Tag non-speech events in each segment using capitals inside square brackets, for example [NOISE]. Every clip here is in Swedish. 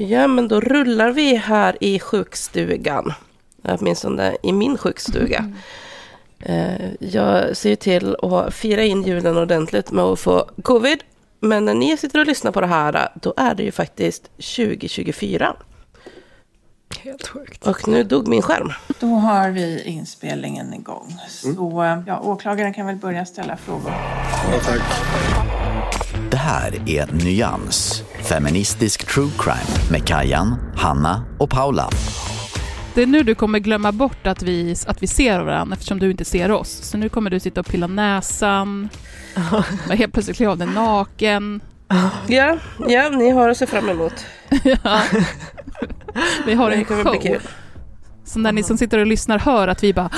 Ja, men då rullar vi här i sjukstugan. Åtminstone i min sjukstuga. Eh, Jag ser till att fira in julen ordentligt med att få covid. Men när ni sitter och lyssnar på det här, då är det ju faktiskt 2024. Helt sjukt. Och nu dog min skärm. Då har vi inspelningen igång. Så ja, åklagaren kan väl börja ställa frågor. Det här är Nyans, feministisk true crime med Kajan, Hanna och Paula. Det är nu du kommer glömma bort att vi, att vi ser varandra eftersom du inte ser oss. Så nu kommer du sitta och pilla näsan, och helt plötsligt klä av dig naken. Ja, ja, ni har att se fram emot. [LAUGHS] Ja. Vi har en show. Så när ni som sitter och lyssnar hör att vi bara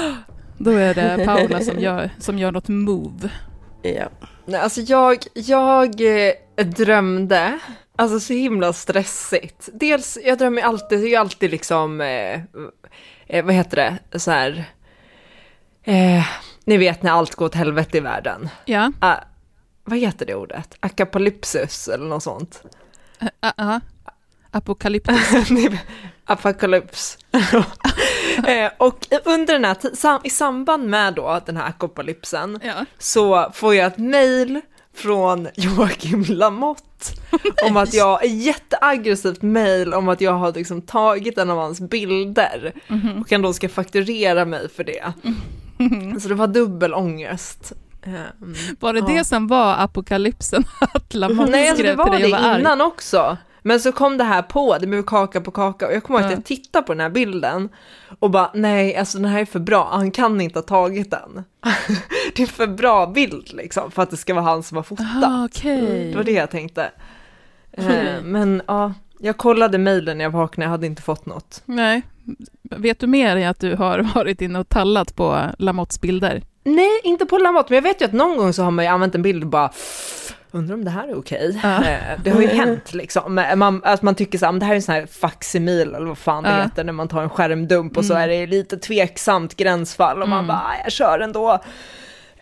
[GASPS] då är det [LAUGHS] Paula som gör, som gör något move. Ja. Nej, alltså jag, jag eh, drömde, alltså så himla stressigt. Dels, jag drömmer alltid, det är alltid liksom, eh, eh, vad heter det, så här, eh, ni vet när allt går åt helvete i världen. Ja, Ah, vad heter det ordet? Akapalypsis eller något sånt? uh, uh, apokalyptisk. [LAUGHS] Apokalyps. [LAUGHS] eh, och under den här, sam, i samband med då den här apokalypsen Ja. så får jag ett mail från Joakim Lamotte om att jag, ett jätteaggressivt mail om att jag har liksom tagit en av hans bilder och han då ska fakturera mig för det. Så det var dubbel ångest. Ehm, Var det det som var apokalypsen? [LAUGHS] Att Lamotte Nej, alltså det skrev till var dig och det var arg? innan också. Men så kom det här på, det blev kaka på kaka och jag kommer ihåg att Ja. jag tittade på den här bilden och bara nej, alltså den här är för bra, han kan inte ha tagit den. [LAUGHS] det är för bra bild liksom för att det ska vara han som har fotat. Ah, okej. Det var det jag tänkte. Eh, men ja, jag kollade mejlen när jag vaknade, jag hade inte fått något. Nej. Vet du mer i att du har [LAUGHS] varit inne och tallat på Lamottes bilder? Nej, inte på Lamotte, men jag vet ju att någon gång så har man ju använt en bild och bara undrar om det här är okej. Ja. Eh, Det har ju [LAUGHS] hänt liksom. Eh, Man, att man tycker så här, "Men det här är en sån här facsimil eller vad fan det Ja. heter när man tar en skärmdump och så är det lite tveksamt gränsfall och man bara, "Ah, jag kör ändå.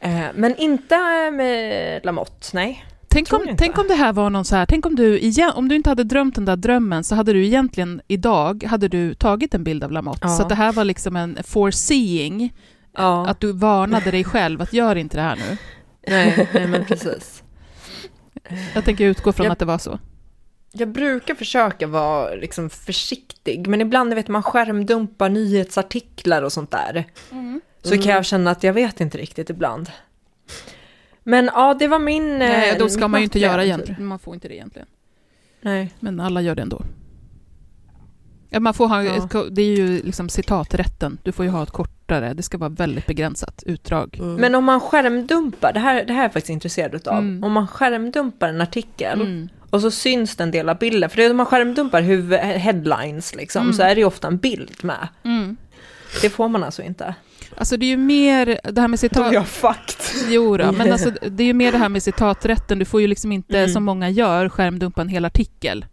Eh, Men inte med Lamotte, nej. Tänk om, tänk om det här var någon så här, tänk om du, igen, om du inte hade drömt den där drömmen så hade du egentligen idag, hade du tagit en bild av Lamotte. Ja. Så det här var liksom en foreseeing, Ja, att du varnade dig själv att gör inte det här nu. nej, nej men precis. Jag tänker utgå från Jag- att det var så. Jag brukar försöka vara liksom försiktig, men ibland vet man skärmdumpar nyhetsartiklar och sånt där. Så kan jag känna att jag vet inte riktigt ibland. Men ja, det var min... Nej, eh, då ska man ju inte göra nattliga egentligen. Man får inte det egentligen. Nej. Men alla gör det ändå. Ja, man får ha, Ja. ett, det är ju liksom citaträtten. Du får ju ha ett kortare, det ska vara väldigt begränsat utdrag. Men om man skärmdumpar, det här, det här är jag faktiskt intresserad utav. Mm. Om man skärmdumpar en artikel Mm. och så syns det en del av bilden, för det är om man skärmdumpar huvud, headlines liksom, Mm. så är det ju ofta en bild med. Mm. Det får man alltså inte. Alltså det är ju mer det här med citat... jag fucked. Jo då, men [LAUGHS] alltså det är ju mer det här med citaträtten. Du får ju liksom inte, Mm. som många gör, skärmdumpa en hel artikel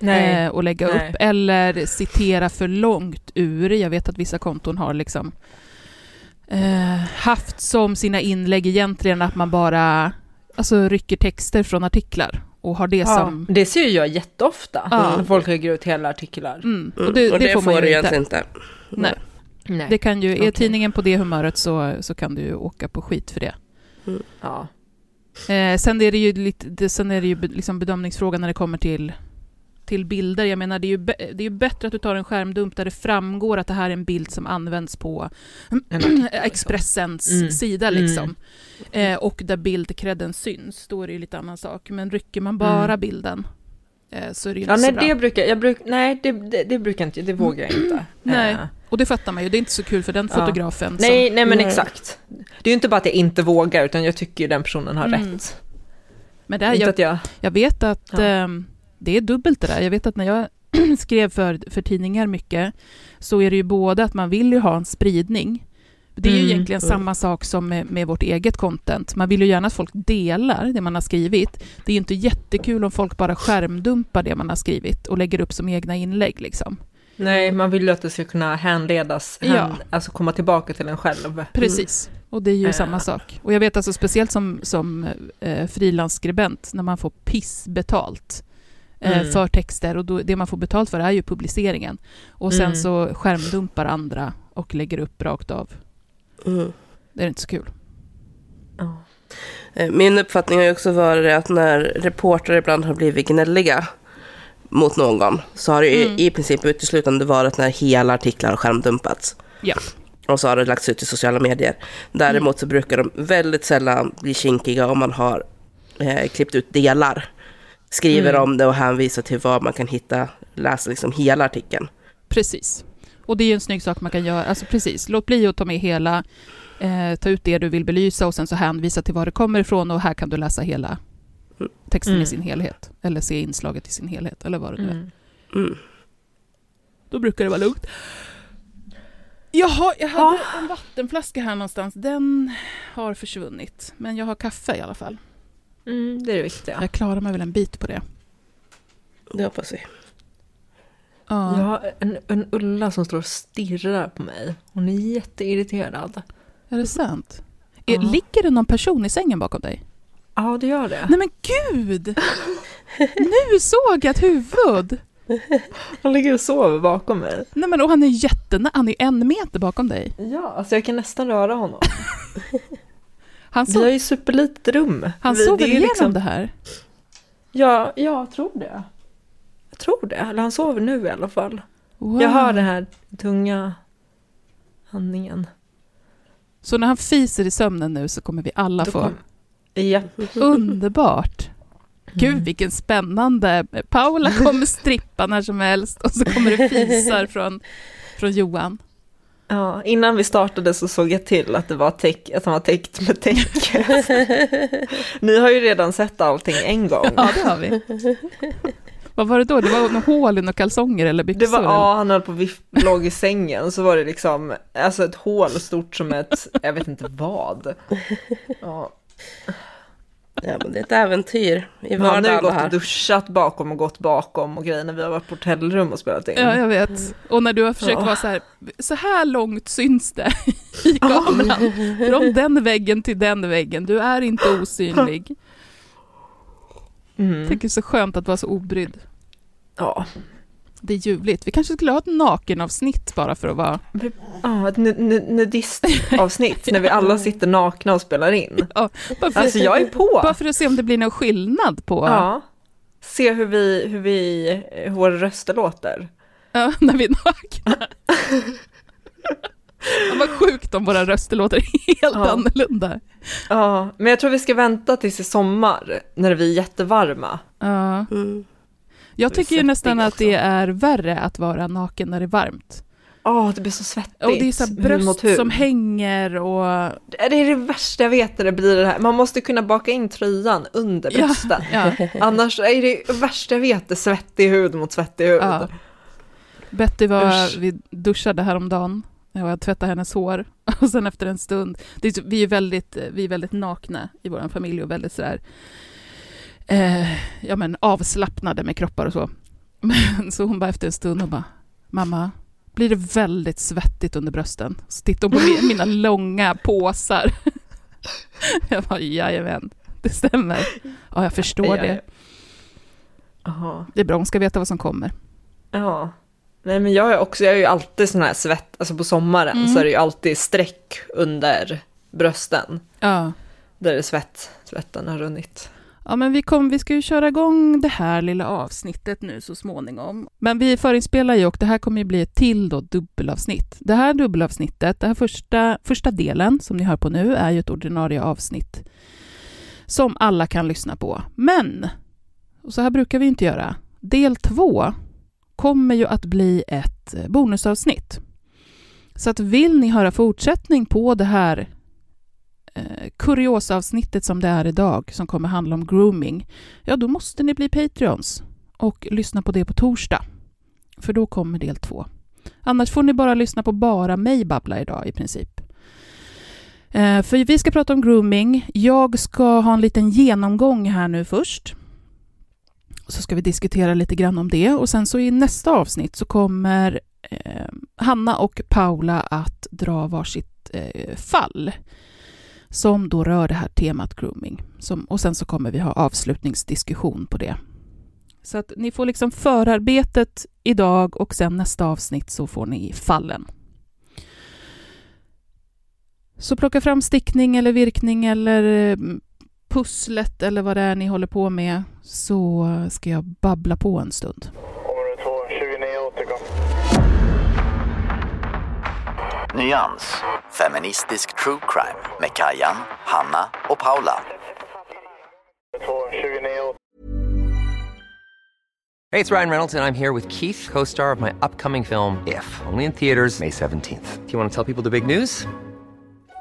eh, och lägga Nej. upp. Eller citera för långt ur. Jag vet att vissa konton har liksom eh, haft som sina inlägg egentligen att man bara alltså, rycker texter från artiklar och har det Ja, som... det ser ju jag jätteofta. Ja. När folk lägger ut hela artiklar. Mm, Mm. och det, det, får man du ju inte. inte. Nej. Nej. Det kan ju, är Okej. tidningen på det humöret så, så kan du ju åka på skit för det. Ja. Eh, sen är det ju, lite, det, sen är det ju liksom bedömningsfrågan när det kommer till, till bilder. Jag menar, det är, ju det är ju bättre att du tar en skärmdump där det framgår att det här är en bild som används på [CLEARS THROAT] liksom. Expressens Mm. sida. Mm. Liksom. Eh, och där bildkredden syns, då är det ju lite annan sak. Men rycker man bara Mm. bilden eh, så är det ju Ja, inte nej, så bra. det brukar jag, bruk, nej det, det, det brukar inte, det vågar jag [CLEARS THROAT] inte. Nej. Eh, Och det fattar man ju, det är inte så kul för den Ja. fotografen. nej, nej men Nej. exakt. Det är ju inte bara att jag inte vågar, utan jag tycker ju den personen har Mm. rätt. Som, men det är, Inte jag, att jag... Jag vet att Ja. ehm, det är dubbelt det där. Jag vet att när jag [CLEARS THROAT] skrev för, för tidningar mycket så är det ju både att man vill ju ha en spridning. Det är ju Mm. egentligen Mm. samma sak som med, med vårt eget content. Man vill ju gärna att folk delar det man har skrivit. Det är ju inte jättekul om folk bara skärmdumpar det man har skrivit och lägger upp som egna inlägg. Liksom. Nej, man vill ju att det ska kunna handledas, Ja. hand, alltså komma tillbaka till en själv. Precis. Och det är ju Eh. samma sak. Och jag vet alltså speciellt som, som eh, frilansskribent när man får pissbetalt Mm. för texter och då, det man får betalt för är ju publiceringen. Och sen Mm. så skärmdumpar andra och lägger upp rakt av. Mm. Det är inte så kul. Eh, Min uppfattning har ju också varit att när reportrar ibland har blivit gnälliga mot någon så har det ju Mm. i princip uteslutande varit när hela artiklar har skärmdumpats. Ja. Och så har det lagts ut i sociala medier. Däremot så brukar de väldigt sällan bli kinkiga om man har eh, klippt ut delar. Skriver Mm. om det och hänvisar till vad man kan hitta, läsa liksom hela artikeln. Precis. Och det är ju en snygg sak man kan göra. Alltså precis, låt bli att ta med hela, eh, ta ut det du vill belysa och sen så hänvisa till var det kommer ifrån och här kan du läsa hela texten i Mm. sin helhet. Eller se inslaget i sin helhet, eller vad det nu är. Mm. Mm. Då brukar det vara lugnt. Jaha, jag hade en vattenflaska här någonstans. Den har försvunnit. Men jag har kaffe i alla fall. Mm, det är det viktiga. Jag klarar mig väl en bit på det. Det hoppas vi. Ja. Jag har en, en Ulla som står och stirrar på mig. Hon är jätteirriterad. Är det sant? Är, Ja. Ligger det någon person i sängen bakom dig? Ja, det gör det. Nej men gud! Nu såg jag ett huvud! Han ligger och sover bakom mig. Nej men och han är jättenä- han är en meter bakom dig. Ja, alltså jag kan nästan röra honom. [LAUGHS] Han, Vi so- har ju superlitet rum. han Vi- sover är igenom liksom- det här. Ja, jag tror det. Jag tror det. Eller han sover nu i alla fall. Wow. Jag hör den här tunga andningen. Så när han fiser i sömnen nu så kommer vi alla Då få... kom- Ja. Underbart! Gud vilken spännande... Paula kommer [LAUGHS] strippa när som helst och så kommer det fisar från, från Johan. Ja, innan vi startade så såg jag till att, det var täck, att han var täckt med täcke. [LAUGHS] Ni har ju redan sett allting en gång. Ja, det har vi. Vad var det då? Det var något hål i några kalsonger eller byxor? Det var, eller? ja, han höll på viff, låg i sängen, så var det liksom, alltså ett hål stort som ett, jag vet inte vad. Ja. Ja, men det är ett äventyr i Men han har ju vardagen gått och duschat bakom och gått bakom och grejer när vi har varit på hotellrum och spelat in. Ja, jag vet. Och när du har försökt Ja. vara så här, så här långt syns det i kameran. Från den väggen till den väggen. Du är inte osynlig. Mm. Jag tycker det är så skönt att vara så obrydd. Ja. Det är ljuvligt. Vi kanske skulle ha ett nakenavsnitt bara för att vara... Ja, ett nu- nu- nudistavsnitt [LAUGHS] när vi alla sitter nakna och spelar in. Ja, bara, för, Alltså jag är på! bara för att se om det blir någon skillnad på Ja. Se hur vi, hur vi, hur våra röster låter. ja, [LAUGHS] när vi är nakna. [LAUGHS] Ja, vad sjukt om våra röster låter helt Ja. annorlunda. Ja, men jag tror vi ska vänta tills i sommar när vi är jättevarma. Ja. Mm. Jag tycker ju nästan att det är värre att vara naken när det är varmt. Åh, det blir så svettigt. Och det är så bröst hud. som hänger och... Det är det värsta jag vet när det blir det här. Man måste kunna baka in tröjan under Ja, brösten. ja. [LAUGHS] Annars är det värsta jag vet, det svettig hud mot svettig hud. Ja. Betty var, Usch. vi duschade häromdagen och jag tvättade hennes hår. [LAUGHS] Och sen efter en stund, är, så- vi är väldigt, vi är väldigt nakna i vår familj och väldigt sådär, eh, ja men avslappnade med kroppar och så. Men så hon bara efter en stund och bara, mamma, blir det väldigt svettigt under brösten? Så tittar hon på mi- mina långa påsar. [LAUGHS] Jag bara, jajamän, det stämmer. Ja, jag förstår det. Jaha. Det är bra, hon ska veta vad som kommer. Ja. Nej men jag är också, jag är ju alltid sån här svett, alltså på sommaren Mm. så är det ju alltid streck under brösten. Ja. Där det svett, svetten har runnit. Ja, men vi, kom, vi ska ju köra igång det här lilla avsnittet nu så småningom. Men vi förinspelar ju och det här kommer ju bli ett till då dubbelavsnitt. Det här dubbelavsnittet, den här första, första delen som ni hör på nu är ju ett ordinarie avsnitt som alla kan lyssna på. Men, och så här brukar vi inte göra, del två kommer ju att bli ett bonusavsnitt. Så att vill ni höra fortsättning på det här eh, kuriosavsnittet som det är idag, som kommer handla om grooming, ja då måste ni bli Patreons och lyssna på det på torsdag. För då kommer del två. Annars får ni bara lyssna på bara mig babbla idag i princip. Eh, för vi ska prata om grooming. Jag ska ha en liten genomgång här nu först. Så ska vi diskutera lite grann om det och sen så i nästa avsnitt så kommer eh, Hanna och Paula att dra varsitt eh, fall som då rör det här temat grooming. Som, och sen så kommer vi ha avslutningsdiskussion på det. Så att ni får liksom förarbetet idag och sen nästa avsnitt så får ni fallen. Så plocka fram stickning eller virkning eller eh, pusslet eller vad det är ni håller på med så ska jag babbla på en stund. Nyans. Feministisk true crime med Kajan, Hanna och Paula. Hey, it's Ryan Reynolds, and I'm here with Keith, co star of my upcoming film, If, only in theaters, May 17th. Do you want to tell people the big news?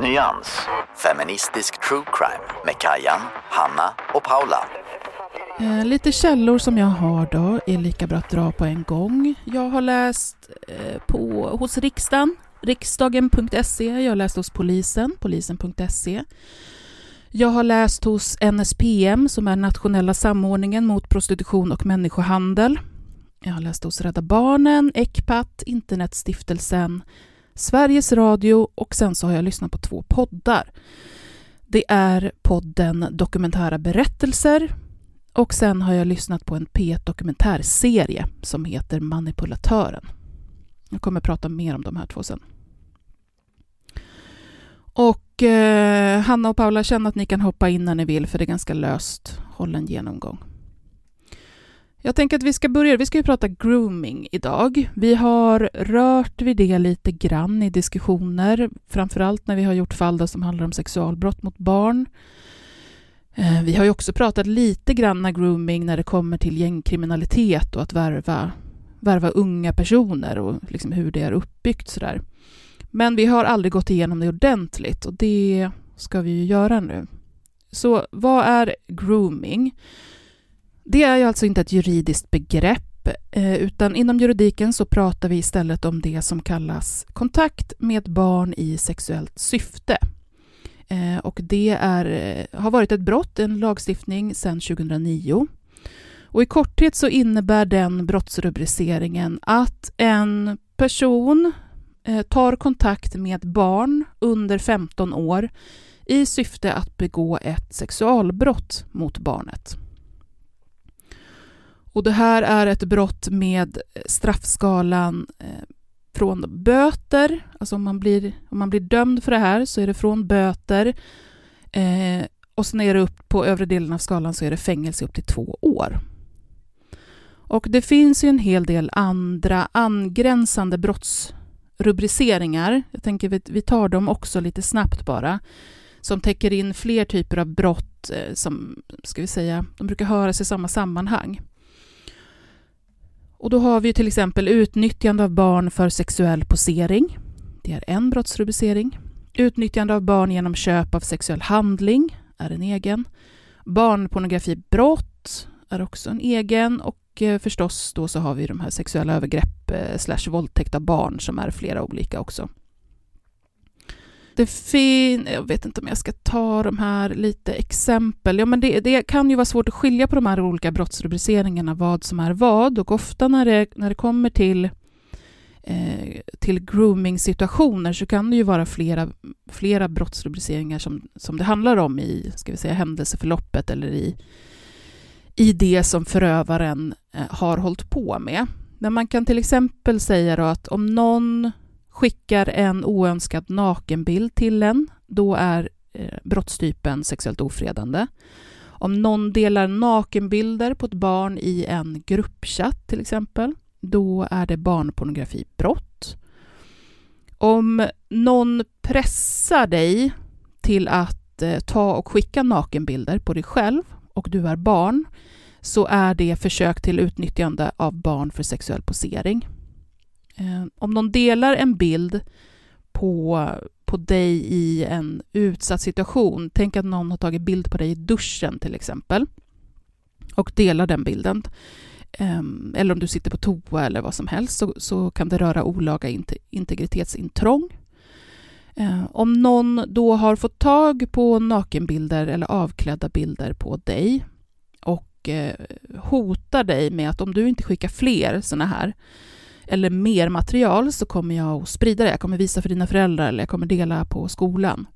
Nyans. Feministisk true crime med Kajan, Hanna och Paula. Eh, lite källor som jag har då är lika bra att dra på en gång. Jag har läst eh, på, hos riksdagen, riksdagen.se. Jag har läst hos polisen, polisen.se. Jag har läst hos NSPM som är nationella samordningen mot prostitution och människohandel. Jag har läst hos Rädda Barnen, Ecpat, Internetstiftelsen, Sveriges Radio och sen så har jag lyssnat på två poddar. Det är podden Dokumentära berättelser och sen har jag lyssnat på en P1 dokumentärserie som heter Manipulatören. Jag kommer prata mer om de här två sen. Och eh, Hanna och Paula känner att ni kan hoppa in när ni vill för det är ganska löst hållen genomgång. Jag tänker att vi ska börja, vi ska ju prata grooming idag. Vi har rört vid det lite grann i diskussioner, framförallt när vi har gjort fall som handlar om sexualbrott mot barn. Eh, vi har ju också pratat lite grann om grooming när det kommer till gängkriminalitet och att värva, värva unga personer och liksom hur det är uppbyggt sådär. Men vi har aldrig gått igenom det ordentligt och det ska vi ju göra nu. Så vad är grooming? Det är ju alltså inte ett juridiskt begrepp eh, utan inom juridiken så pratar vi istället om det som kallas kontakt med barn i sexuellt syfte. Eh, och det är, eh, har varit ett brott, en lagstiftning, sedan 2009. Och I korthet så innebär den brottsrubriceringen att en person tar kontakt med barn under 15 år i syfte att begå ett sexualbrott mot barnet. Och det här är ett brott med straffskalan eh, från böter, alltså om man, blir, om man blir dömd för det här så är det från böter eh, och sen är det upp på övre delen av skalan så är det fängelse upp till två år. Och det finns ju en hel del andra angränsande brottsrubriceringar. Jag tänker vi, vi tar dem också lite snabbt bara. Som täcker in fler typer av brott eh, som, ska vi säga, de brukar höras i samma sammanhang. Och då har vi till exempel utnyttjande av barn för sexuell posering. Det är en brottsrubricering. Utnyttjande av barn genom köp av sexuell handling är en egen. Barnpornografibrott är också en egen och eh, förstås då så har vi de här sexuella övergrepp eh, slash våldtäkt av barn som är flera olika också. Det fin jag vet inte om jag ska ta de här lite exempel. Ja, men det, det, kan ju vara svårt att skilja på de här olika brottsrubriceringarna, vad som är vad. Och ofta när det, när det kommer till, eh, till grooming-situationer så kan det ju vara flera, flera brottsrubriceringar som, som det handlar om i ska vi säga, händelseförloppet eller i, i det som förövaren eh, har hållit på med. Men man kan till exempel säga då att om någon skickar en oönskad nakenbild till en, då är eh, brottstypen sexuellt ofredande. Om någon delar nakenbilder på ett barn i en gruppchatt till exempel, då är det barnpornografibrott. Om någon pressar dig till att eh, ta och skicka nakenbilder på dig själv och du är barn, så är det försök till utnyttjande av barn för sexuell posering. Eh, om någon delar en bild på, på dig i en utsatt situation, tänk att någon har tagit bild på dig i duschen till exempel, och delar den bilden, ehm, eller om du sitter på toa eller vad som helst, så, så kan det röra olaga integritetsintrång. Ehm, om någon då har fått tag på nakenbilder eller avklädda bilder på dig och eh, hotar dig med att om du inte skickar fler sådana här eller mer material så kommer jag att sprida det. Jag kommer visa för dina föräldrar eller jag kommer dela på skolan.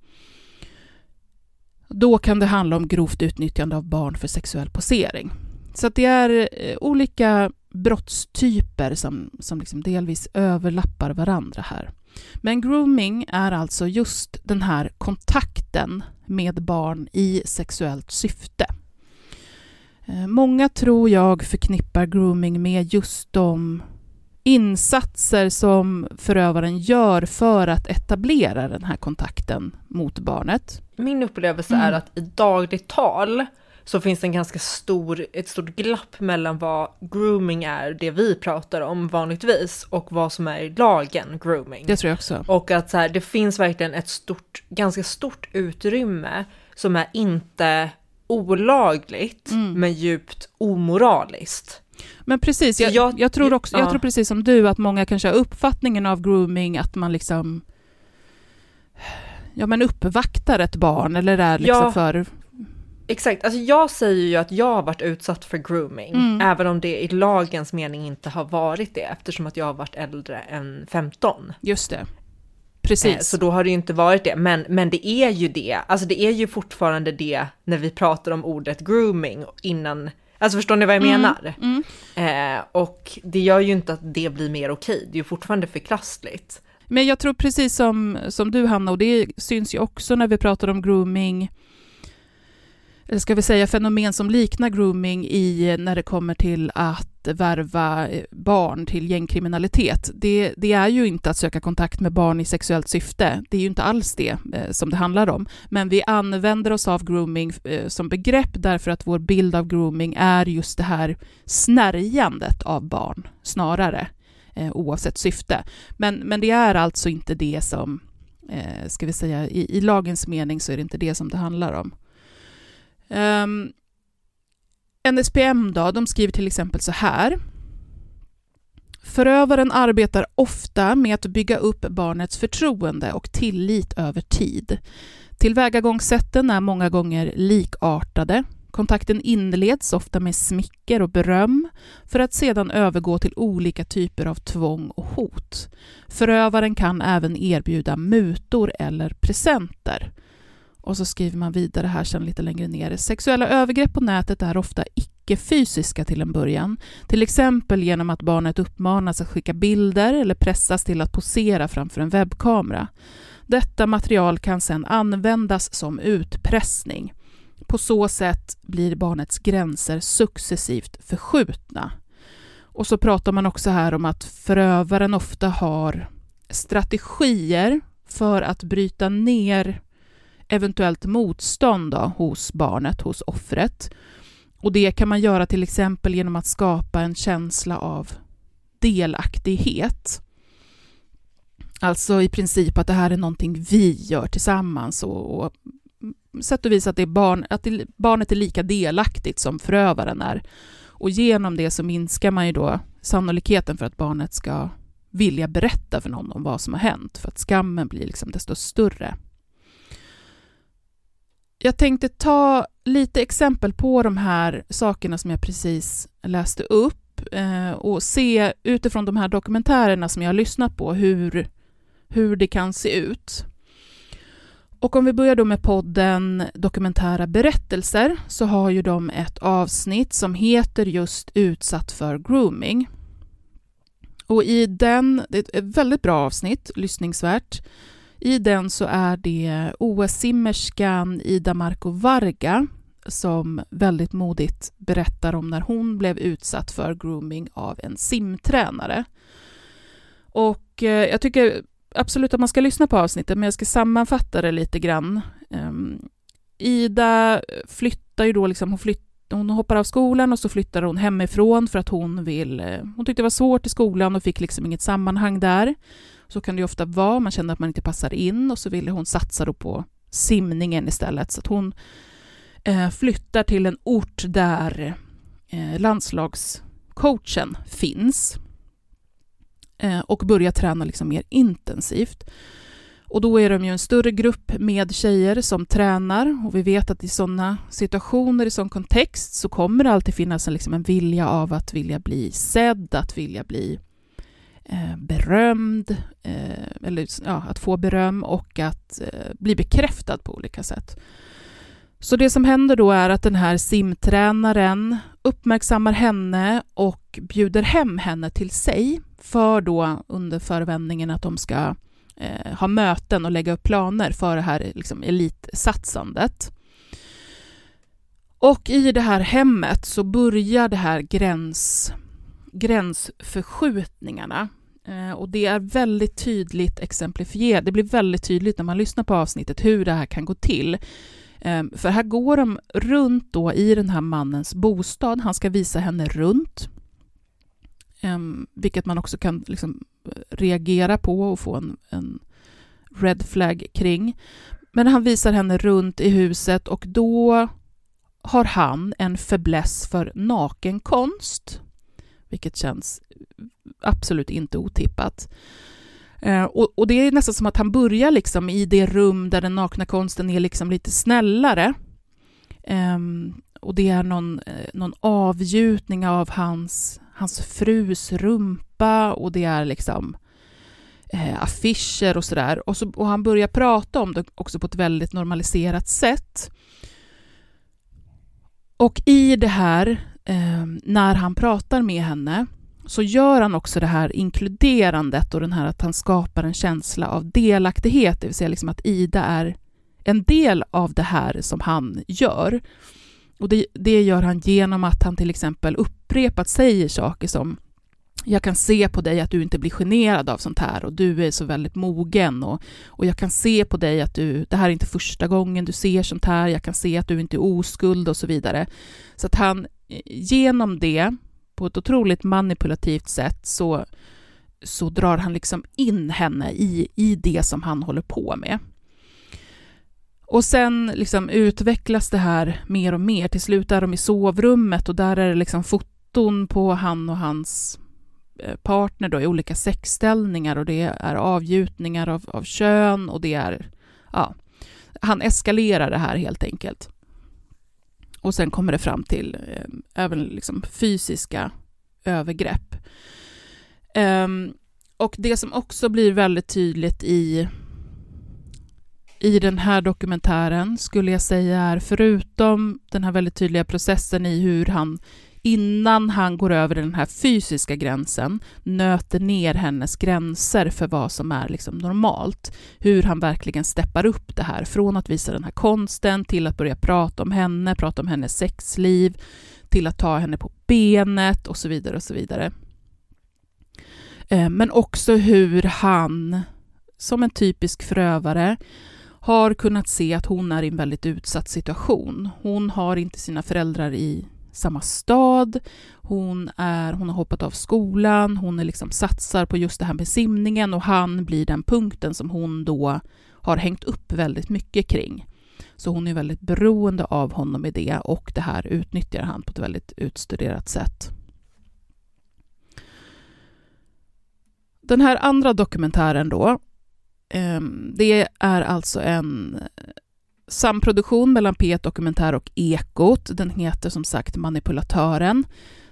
Då kan det handla om grovt utnyttjande av barn för sexuell posering. Så det är eh, olika brottstyper som, som liksom delvis överlappar varandra här. Men grooming är alltså just den här kontakten med barn i sexuellt syfte. Eh, många tror jag förknippar grooming med just de insatser som förövaren gör för att etablera den här kontakten mot barnet. Min upplevelse mm. är att i dagligt tal så finns det en ganska stor, ett stort glapp mellan vad grooming är, det vi pratar om vanligtvis, och vad som är i lagen grooming. Det tror jag också. Och att så här, det finns verkligen ett stort, ganska stort utrymme som är inte olagligt, mm. men djupt omoraliskt. Men precis, jag, jag, jag tror också, jag tror precis som du att många kanske har uppfattningen av grooming att man liksom ja men uppvaktar ett barn eller är liksom ja, för... Exakt, alltså jag säger ju att jag har varit utsatt för grooming, mm. även om det i lagens mening inte har varit det, eftersom att jag har varit äldre än 15. Just det. Precis. Eh, så då har det ju inte varit det, men, men det är ju det, alltså det är ju fortfarande det när vi pratar om ordet grooming innan Alltså förstår ni vad jag mm. menar? Mm. Eh, och det gör ju inte att det blir mer okej, det är ju fortfarande förkastligt. Men jag tror precis som, som du Hanna, och det syns ju också när vi pratar om grooming, eller ska vi säga fenomen som liknar grooming i när det kommer till att värva eh, barn till gängkriminalitet. Det, det, är ju inte att söka kontakt med barn i sexuellt syfte. Det är ju inte alls det eh, som det handlar om. Men vi använder oss av grooming eh, som begrepp därför att vår bild av grooming är just det här snärjandet av barn snarare, eh, oavsett syfte. Men, men det är alltså inte det som, eh, ska vi säga, i, i lagens mening så är det inte det som det handlar om. Ehm, um, NSPM då, de skriver till exempel så här. Förövaren arbetar ofta med att bygga upp barnets förtroende och tillit över tid. Tillvägagångssätten är många gånger likartade. Kontakten inleds ofta med smicker och beröm för att sedan övergå till olika typer av tvång och hot. Förövaren kan även erbjuda mutor eller presenter. Och så skriver man vidare här sen lite längre ner. Sexuella övergrepp på nätet är ofta icke-fysiska till en början. Till exempel genom att barnet uppmanas att skicka bilder eller pressas till att posera framför en webbkamera. Detta material kan sedan användas som utpressning. På så sätt blir barnets gränser successivt förskjutna. Och så pratar man också här om att förövaren ofta har strategier för att bryta ner eventuellt motstånd då, hos barnet, hos offret. Och det kan man göra till exempel genom att skapa en känsla av delaktighet. Alltså i princip att det här är någonting vi gör tillsammans och, och sätt och vis att, det är barn, att det, barnet är lika delaktigt som förövaren är. Och genom det så minskar man ju då sannolikheten för att barnet ska vilja berätta för någon om vad som har hänt, för att skammen blir liksom desto större. Jag tänkte ta lite exempel på de här sakerna som jag precis läste upp eh, och se utifrån de här dokumentärerna som jag har lyssnat på hur, hur det kan se ut. Och om vi börjar då med podden Dokumentära berättelser så har ju de ett avsnitt som heter just Utsatt för grooming. Och i den, det är ett väldigt bra avsnitt, lyssningsvärt. I den så är det OS-simmerskan Ida Marco Varga som väldigt modigt berättar om när hon blev utsatt för grooming av en simtränare. Och eh, jag tycker absolut att man ska lyssna på avsnittet, men jag ska sammanfatta det lite grann. Ehm, Ida flyttar ju då liksom, hon, flytt, hon hoppar av skolan och så flyttar hon hemifrån för att hon vill, eh, hon tyckte det var svårt i skolan och fick liksom inget sammanhang där. Så kan det ju ofta vara, man känner att man inte passar in och så ville hon satsa då på simningen istället. Så att hon eh, flyttar till en ort där eh, landslagscoachen finns eh, och börjar träna liksom mer intensivt. Och då är de ju en större grupp med tjejer som tränar och vi vet att i sådana situationer, i sån kontext, så kommer det alltid finnas en, liksom en vilja av att vilja bli sedd, att vilja bli eh, Eh, berömd, eh, eller ja, att få beröm och att eh, bli bekräftad på olika sätt. Så det som händer då är att den här simtränaren uppmärksammar henne och bjuder hem henne till sig för då under förevändningen att de ska eh, ha möten och lägga upp planer för det här liksom, elitsatsandet. Och i det här hemmet så börjar det här gräns, gränsförskjutningarna. Eh, och det är väldigt tydligt exemplifierat. Det blir väldigt tydligt när man lyssnar på avsnittet hur det här kan gå till. Ehm, för här går de runt då i den här mannens bostad. Han ska visa henne runt. Ehm, vilket man också kan liksom reagera på och få en, en red flag kring. Men han visar henne runt i huset och då har han en fäbless för nakenkonst, vilket känns absolut inte otippat. Eh, och, och, det är nästan som att han börjar liksom i det rum där den nakna konsten är liksom lite snällare. Um, och det är någon, eh, någon avgjutning av hans hans frus rumpa och det är liksom eh, affischer och sådär. Och, så, och han börjar prata om det också på ett väldigt normaliserat sätt. Och i det här, eh, när han pratar med henne, så gör han också det här inkluderandet och den här att han skapar en känsla av delaktighet, det vill säga liksom att Ida är en del av det här som han gör. Och det, det gör han genom att han till exempel upprepat säger saker som jag kan se på dig att du inte blir generad av sånt här och du är så väldigt mogen och, och jag kan se på dig att du, det här är inte första gången du ser sånt här, jag kan se att du inte är oskuld och så vidare. Så att han genom det, på ett otroligt manipulativt sätt, så, så drar han liksom in henne i, i det som han håller på med. Och sen liksom utvecklas det här mer och mer. Till slut är de i sovrummet och där är det liksom foton på han och hans eh, partner då, i olika sexställningar och det är avgjutningar av, av kön och det är... Ja, han eskalerar det här helt enkelt och sen kommer det fram till eh, även liksom fysiska övergrepp. Um, och det som också blir väldigt tydligt i, i den här dokumentären skulle jag säga är, förutom den här väldigt tydliga processen i hur han innan han går över den här fysiska gränsen nöter ner hennes gränser för vad som är liksom normalt. Hur han verkligen steppar upp det här, från att visa den här konsten till att börja prata om henne, prata om hennes sexliv, till att ta henne på benet och så vidare och så vidare. Eh, men också hur han, som en typisk förövare, har kunnat se att hon är i en väldigt utsatt situation. Hon har inte sina föräldrar i samma stad, hon, är, hon har hoppat av skolan, hon är liksom satsar på just det här med simningen och han blir den punkten som hon då har hängt upp väldigt mycket kring. Så hon är väldigt beroende av honom i det och det här utnyttjar han på ett väldigt utstuderat sätt. Den här andra dokumentären då, ehm, det är alltså en samproduktion mellan P1 Dokumentär och Ekot. Den heter som sagt Manipulatören.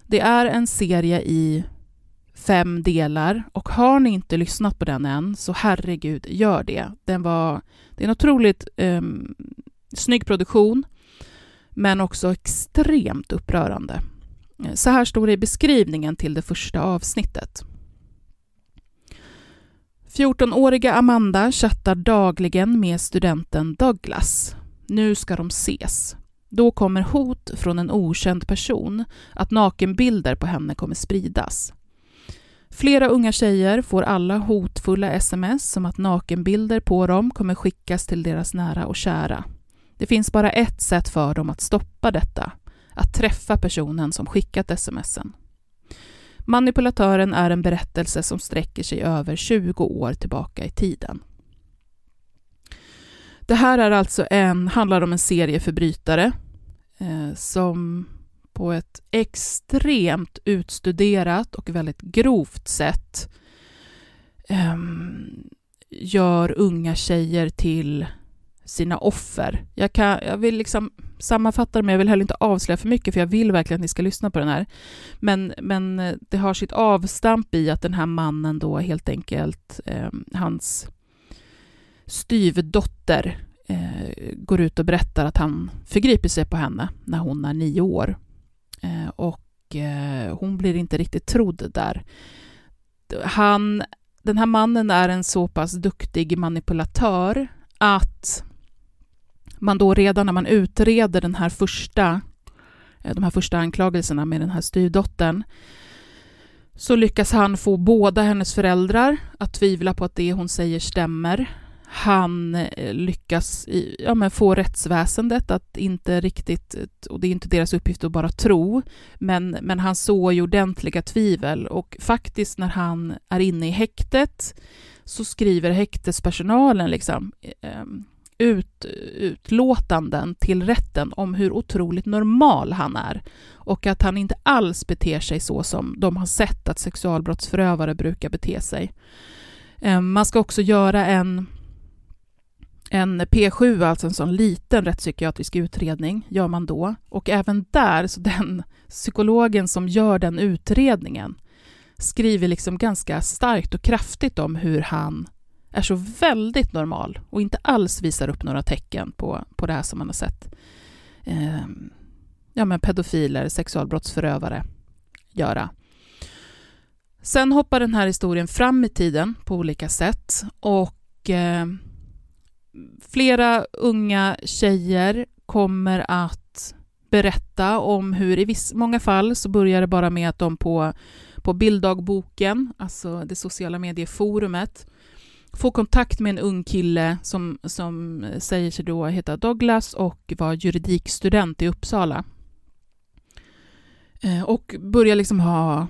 Det är en serie i fem delar och har ni inte lyssnat på den än så herregud, gör det. Den var, det är en otroligt um, snygg produktion men också extremt upprörande. Så här står det i beskrivningen till det första avsnittet. 14-åriga Amanda chattar dagligen med studenten Douglas. Nu ska de ses. Då kommer hot från en okänd person att nakenbilder på henne kommer spridas. Flera unga tjejer får alla hotfulla sms som att nakenbilder på dem kommer skickas till deras nära och kära. Det finns bara ett sätt för dem att stoppa detta, att träffa personen som skickat smsen. Manipulatören är en berättelse som sträcker sig över 20 år tillbaka i tiden. Det här är alltså en, handlar om en serieförbrytare eh, som på ett extremt utstuderat och väldigt grovt sätt eh, gör unga tjejer till sina offer. Jag, kan, jag vill liksom sammanfatta det, men jag vill heller inte avslöja för mycket, för jag vill verkligen att ni ska lyssna på den här. Men, men eh, det har sitt avstamp i att den här mannen då helt enkelt, eh, hans styvdotter eh, går ut och berättar att han förgriper sig på henne när hon är nio år. Eh, och eh, hon blir inte riktigt trodd där. Han, den här mannen är en så pass duktig manipulatör att man då redan när man utreder den här första, eh, de här första anklagelserna med den här styvdottern så lyckas han få båda hennes föräldrar att tvivla på att det hon säger stämmer. Han eh, lyckas ja, men få rättsväsendet att inte riktigt, och det är inte deras uppgift att bara tro, men, men han såg ju ordentliga tvivel och faktiskt när han är inne i häktet så skriver häktespersonalen liksom, eh, ut, utlåtanden till rätten om hur otroligt normal han är och att han inte alls beter sig så som de har sett att sexualbrottsförövare brukar bete sig. Ehm, man ska också göra en, en P7, alltså en sån liten rättspsykiatrisk utredning, gör man då. Och även där, så den psykologen som gör den utredningen skriver liksom ganska starkt och kraftigt om hur han är så väldigt normal och inte alls visar upp några tecken på, på det här som man har sett eh, ja, men pedofiler, sexualbrottsförövare göra. Sen hoppar den här historien fram i tiden på olika sätt och eh, flera unga tjejer kommer att berätta om hur i viss, många fall så börjar det bara med att de på, på bilddagboken, alltså det sociala medieforumet, få kontakt med en ung kille som, som eh, säger sig då heta Douglas och var juridikstudent i Uppsala. Eh, och börjar liksom ha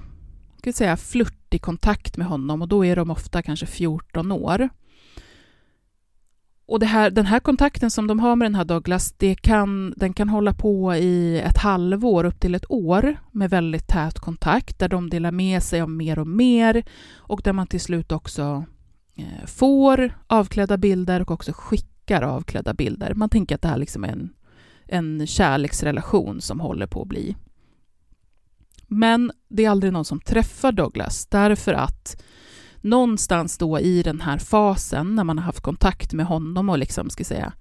ska säga, flörtig kontakt med honom och då är de ofta kanske 14 år. Och det här, den här kontakten som de har med den här Douglas, det kan, den kan hålla på i ett halvår upp till ett år med väldigt tät kontakt där de delar med sig om mer och mer och där man till slut också Eh, får avklädda bilder och också skickar avklädda bilder. Man tänker att det här liksom är en, en kärleksrelation som håller på att bli. Men det är aldrig någon som träffar Douglas därför att någonstans då i den här fasen när man har haft kontakt med honom och liksom ska säga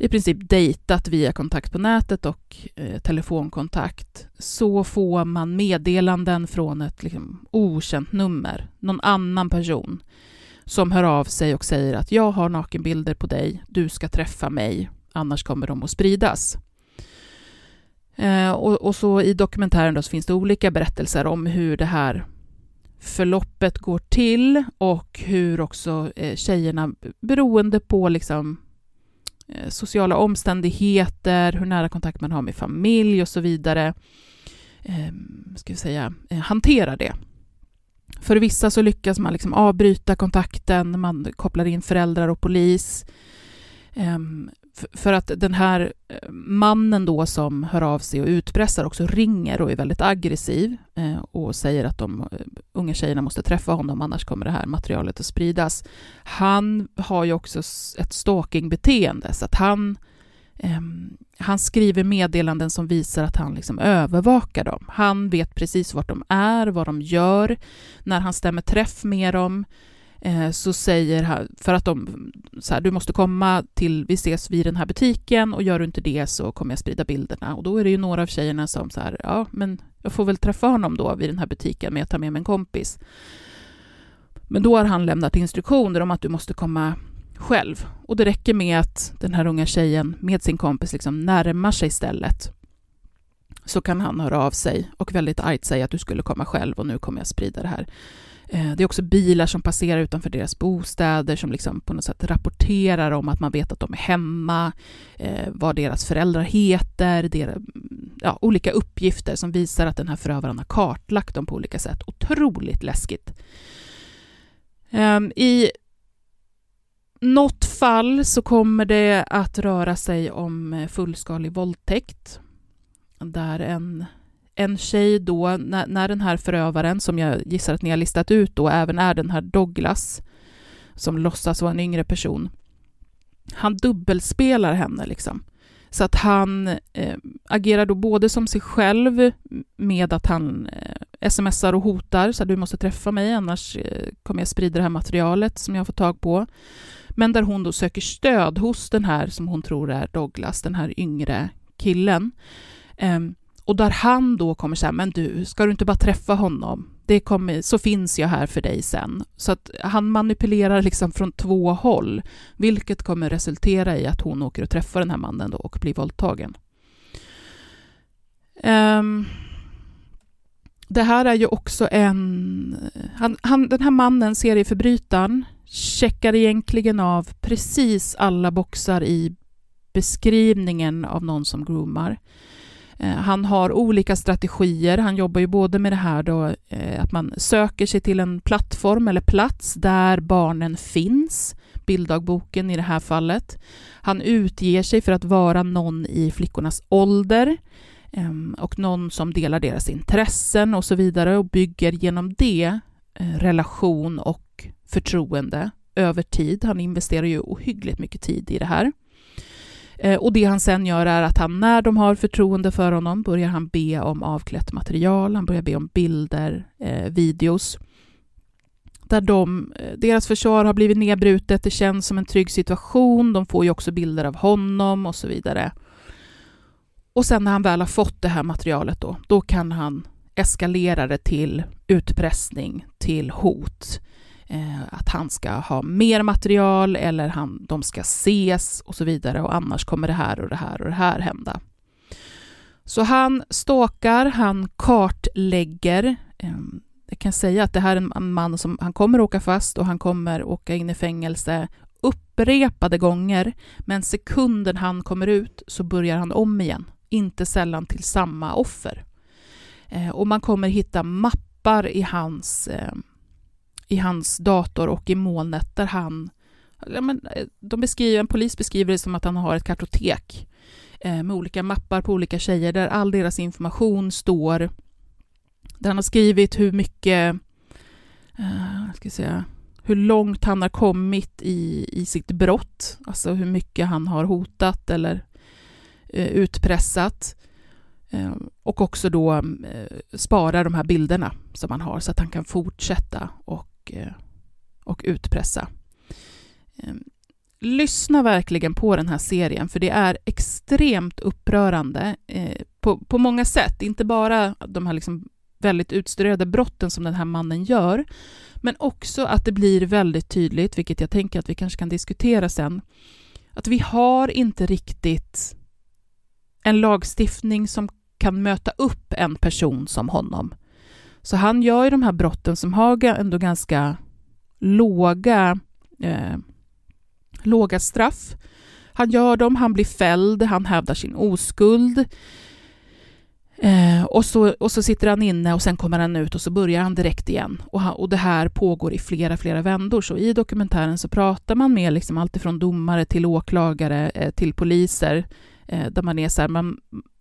i princip dejtat via kontakt på nätet och eh, telefonkontakt så får man meddelanden från ett liksom, okänt nummer, någon annan person som hör av sig och säger att jag har nakenbilder på dig, du ska träffa mig, annars kommer de att spridas. Eh, och, och, så i dokumentären då så finns det olika berättelser om hur det här förloppet går till och hur också eh, tjejerna, beroende på liksom Eh, sociala omständigheter, hur nära kontakt man har med familj och så vidare, eh, ska vi säga, eh, det. För vissa så lyckas man liksom avbryta kontakten, man kopplar in föräldrar och polis. Ehm, för att den här eh, mannen då som hör av sig och utpressar också ringer och är väldigt aggressiv eh, och säger att de eh, unga tjejerna måste träffa honom annars kommer det här materialet att spridas. Han har ju också ett stalkingbeteende så att han Ehm, han skriver meddelanden som visar att han liksom övervakar dem. Han vet precis vart de är, vad de gör, när han stämmer träff med dem, Eh, så säger han, för att de, så här, du måste komma till, vi ses vid den här butiken och gör du inte det så kommer jag sprida bilderna. Och då är det ju några av tjejerna som så här, ja men jag får väl träffa honom då vid den här butiken, men jag tar med mig en kompis. Men då har han lämnat instruktioner om att du måste komma själv. Och det räcker med att den här unga tjejen med sin kompis liksom närmar sig stället så kan han höra av sig och väldigt argt säga att du skulle komma själv och nu kommer jag sprida det här. Eh, det är också bilar som passerar utanför deras bostäder som liksom på något sätt rapporterar om att man vet att de är hemma, eh, vad deras föräldrar heter, deras, ja, olika uppgifter som visar att den här förövaren har kartlagt dem på olika sätt. Otroligt läskigt. Ehm, I något fall så kommer det att röra sig om eh, fullskalig våldtäkt där en en tjej då, när, när den här förövaren, som jag gissar att ni har listat ut då, även är den här Douglas, som låtsas vara en yngre person, han dubbelspelar henne liksom. Så att han eh, agerar då både som sig själv med att han eh, smsar och hotar, så att du måste träffa mig annars eh, kommer jag sprida det här materialet som jag får tag på. Men där hon då söker stöd hos den här som hon tror är Douglas, den här yngre killen. Um, och där han då kommer säga, men du, ska du inte bara träffa honom? Det kommer, så finns jag här för dig sen. Så att han manipulerar liksom från två håll, vilket kommer resultera i att hon åker och träffar den här mannen då och blir våldtagen. Um, det här är ju också en... Han, han, den här mannen, serieförbrytaren, checkar egentligen av precis alla boxar i beskrivningen av någon som groomar. Eh, han har olika strategier. Han jobbar ju både med det här då, eh, att man söker sig till en plattform eller plats där barnen finns, bilddagboken i det här fallet. Han utger sig för att vara någon i flickornas ålder ehm, och någon som delar deras intressen och så vidare och bygger genom det eh, relation och förtroende över tid. Han investerar ju ohyggligt mycket tid i det här. Eh, och det han sen gör är att han, när de har förtroende för honom, börjar han be om avklätt material, han börjar be om bilder, eh, videos, där de, eh, deras försvar har blivit nedbrutet, det känns som en trygg situation, de får ju också bilder av honom och så vidare. Och sen när han väl har fått det här materialet då, då kan han eskalera det till utpressning, till hot, eh, Eh, att han ska ha mer material eller han, de ska ses och så vidare och annars kommer det här och det här och det här hända. Så han stalkar, han kartlägger. Eh, jag kan säga att det här är en man som han kommer åka fast och han kommer åka in i fängelse upprepade gånger, men sekunden han kommer ut så börjar han om igen, inte sällan till samma offer. Eh, och man kommer hitta mappar i hans eh, i hans dator och i molnet där han... Ja, men, eh, de beskriver, en polis beskriver det som att han har ett kartotek eh, med olika mappar på olika tjejer där all deras information står. Där han har skrivit hur mycket... Eh, ska säga, hur långt han har kommit i, i sitt brott, alltså hur mycket han har hotat eller eh, utpressat eh, och också då eh, spara de här bilderna som han har så att han kan fortsätta och, Eh, och utpressa. Ehm, lyssna verkligen på den här serien, för det är extremt upprörande eh, på, på många sätt. Inte bara de här liksom väldigt utstuderade brotten som den här mannen gör, men också att det blir väldigt tydligt, vilket jag tänker att vi kanske kan diskutera sen, att vi har inte riktigt en lagstiftning som kan möta upp en person som honom. Så han gör ju de här brotten som har ändå ganska låga, eh, låga straff. Han gör dem, han blir fälld, han hävdar sin oskuld. Eh, och, så, och så sitter han inne och sen kommer han ut och så börjar han direkt igen. Och, han, och det här pågår i flera, flera vändor. Så i dokumentären så pratar man med liksom alltifrån domare till åklagare eh, till poliser, eh, där man är så här, man,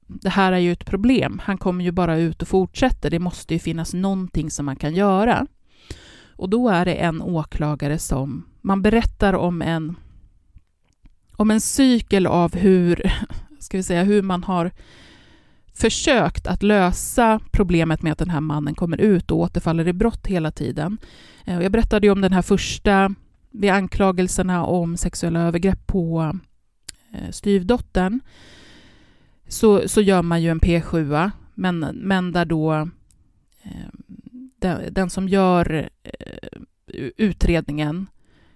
det här är ju ett problem. Han kommer ju bara ut och fortsätter. Det måste ju finnas någonting som man kan göra. Och då är det en åklagare som, man berättar om en, om en cykel av hur, [LAUGHS] ska vi säga, hur man har försökt att lösa problemet med att den här mannen kommer ut och återfaller i brott hela tiden. Eh, jag berättade ju om den här första, vid anklagelserna om sexuella övergrepp på eh, styvdottern, så, så gör man ju en P7, men, men där då eh, den, den, som gör eh, utredningen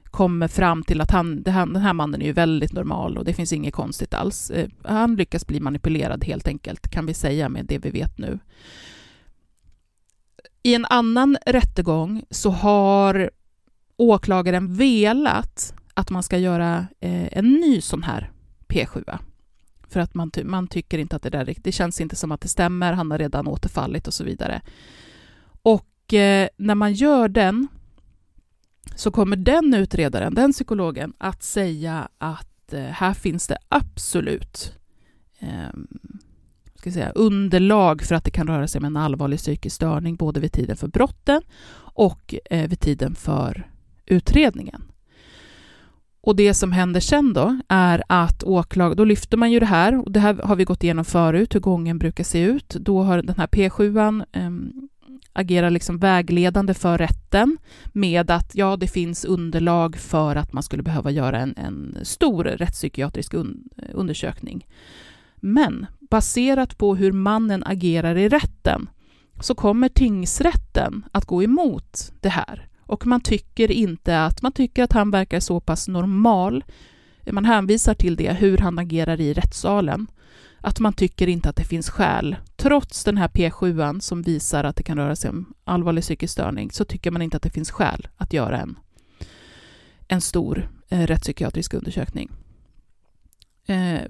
kommer fram till att han, han, den här mannen är ju väldigt normal och det finns inget konstigt alls. Eh, han lyckas bli manipulerad helt enkelt, kan vi säga med det vi vet nu. I en annan rättegång så har åklagaren velat att man ska göra eh, en ny sån här P7. För att man, ty man tycker inte att det där det känns inte som att det stämmer, han har redan återfallit och så vidare. Och eh, när man gör den så kommer den utredaren, den psykologen, att säga att eh, här finns det absolut eh, ska säga, underlag för att det kan röra sig om en allvarlig psykisk störning både vid tiden för brotten och eh, vid tiden för utredningen. Och det som händer sen då är att åklagaren, då lyfter man ju det här, och det här har vi gått igenom förut, hur gången brukar se ut. Då har den här P7 eh, agerar liksom vägledande för rätten med att ja, det finns underlag för att man skulle behöva göra en, en stor rättspsykiatrisk un, eh, undersökning. Men baserat på hur mannen agerar i rätten så kommer tingsrätten att gå emot det här. Och man tycker inte att, man tycker att han verkar så pass normal. Man hänvisar till det, hur han agerar i rättssalen att man tycker inte att det finns skäl, trots den här P7 som visar att det kan röra sig om allvarlig psykisk störning, så tycker man inte att det finns skäl att göra en, en stor eh, rättspsykiatrisk undersökning. Eh,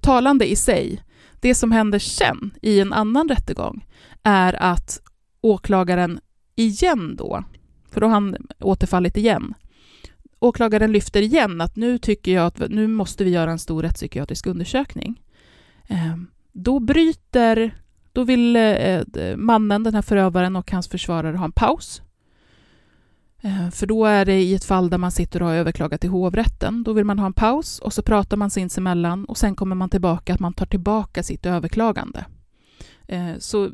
talande i sig, det som händer sen i en annan rättegång är att åklagaren igen då, för då har han återfallit igen, åklagaren lyfter igen att nu tycker jag att nu måste vi göra en stor rättspsykiatrisk undersökning. Ehm, då bryter, då vill eh, mannen, den här förövaren och hans försvarare ha en paus. Ehm, för då är det i ett fall där man sitter och har överklagat till hovrätten. Då vill man ha en paus och så pratar man sinsemellan och sen kommer man tillbaka att man tar tillbaka sitt överklagande. Ehm, så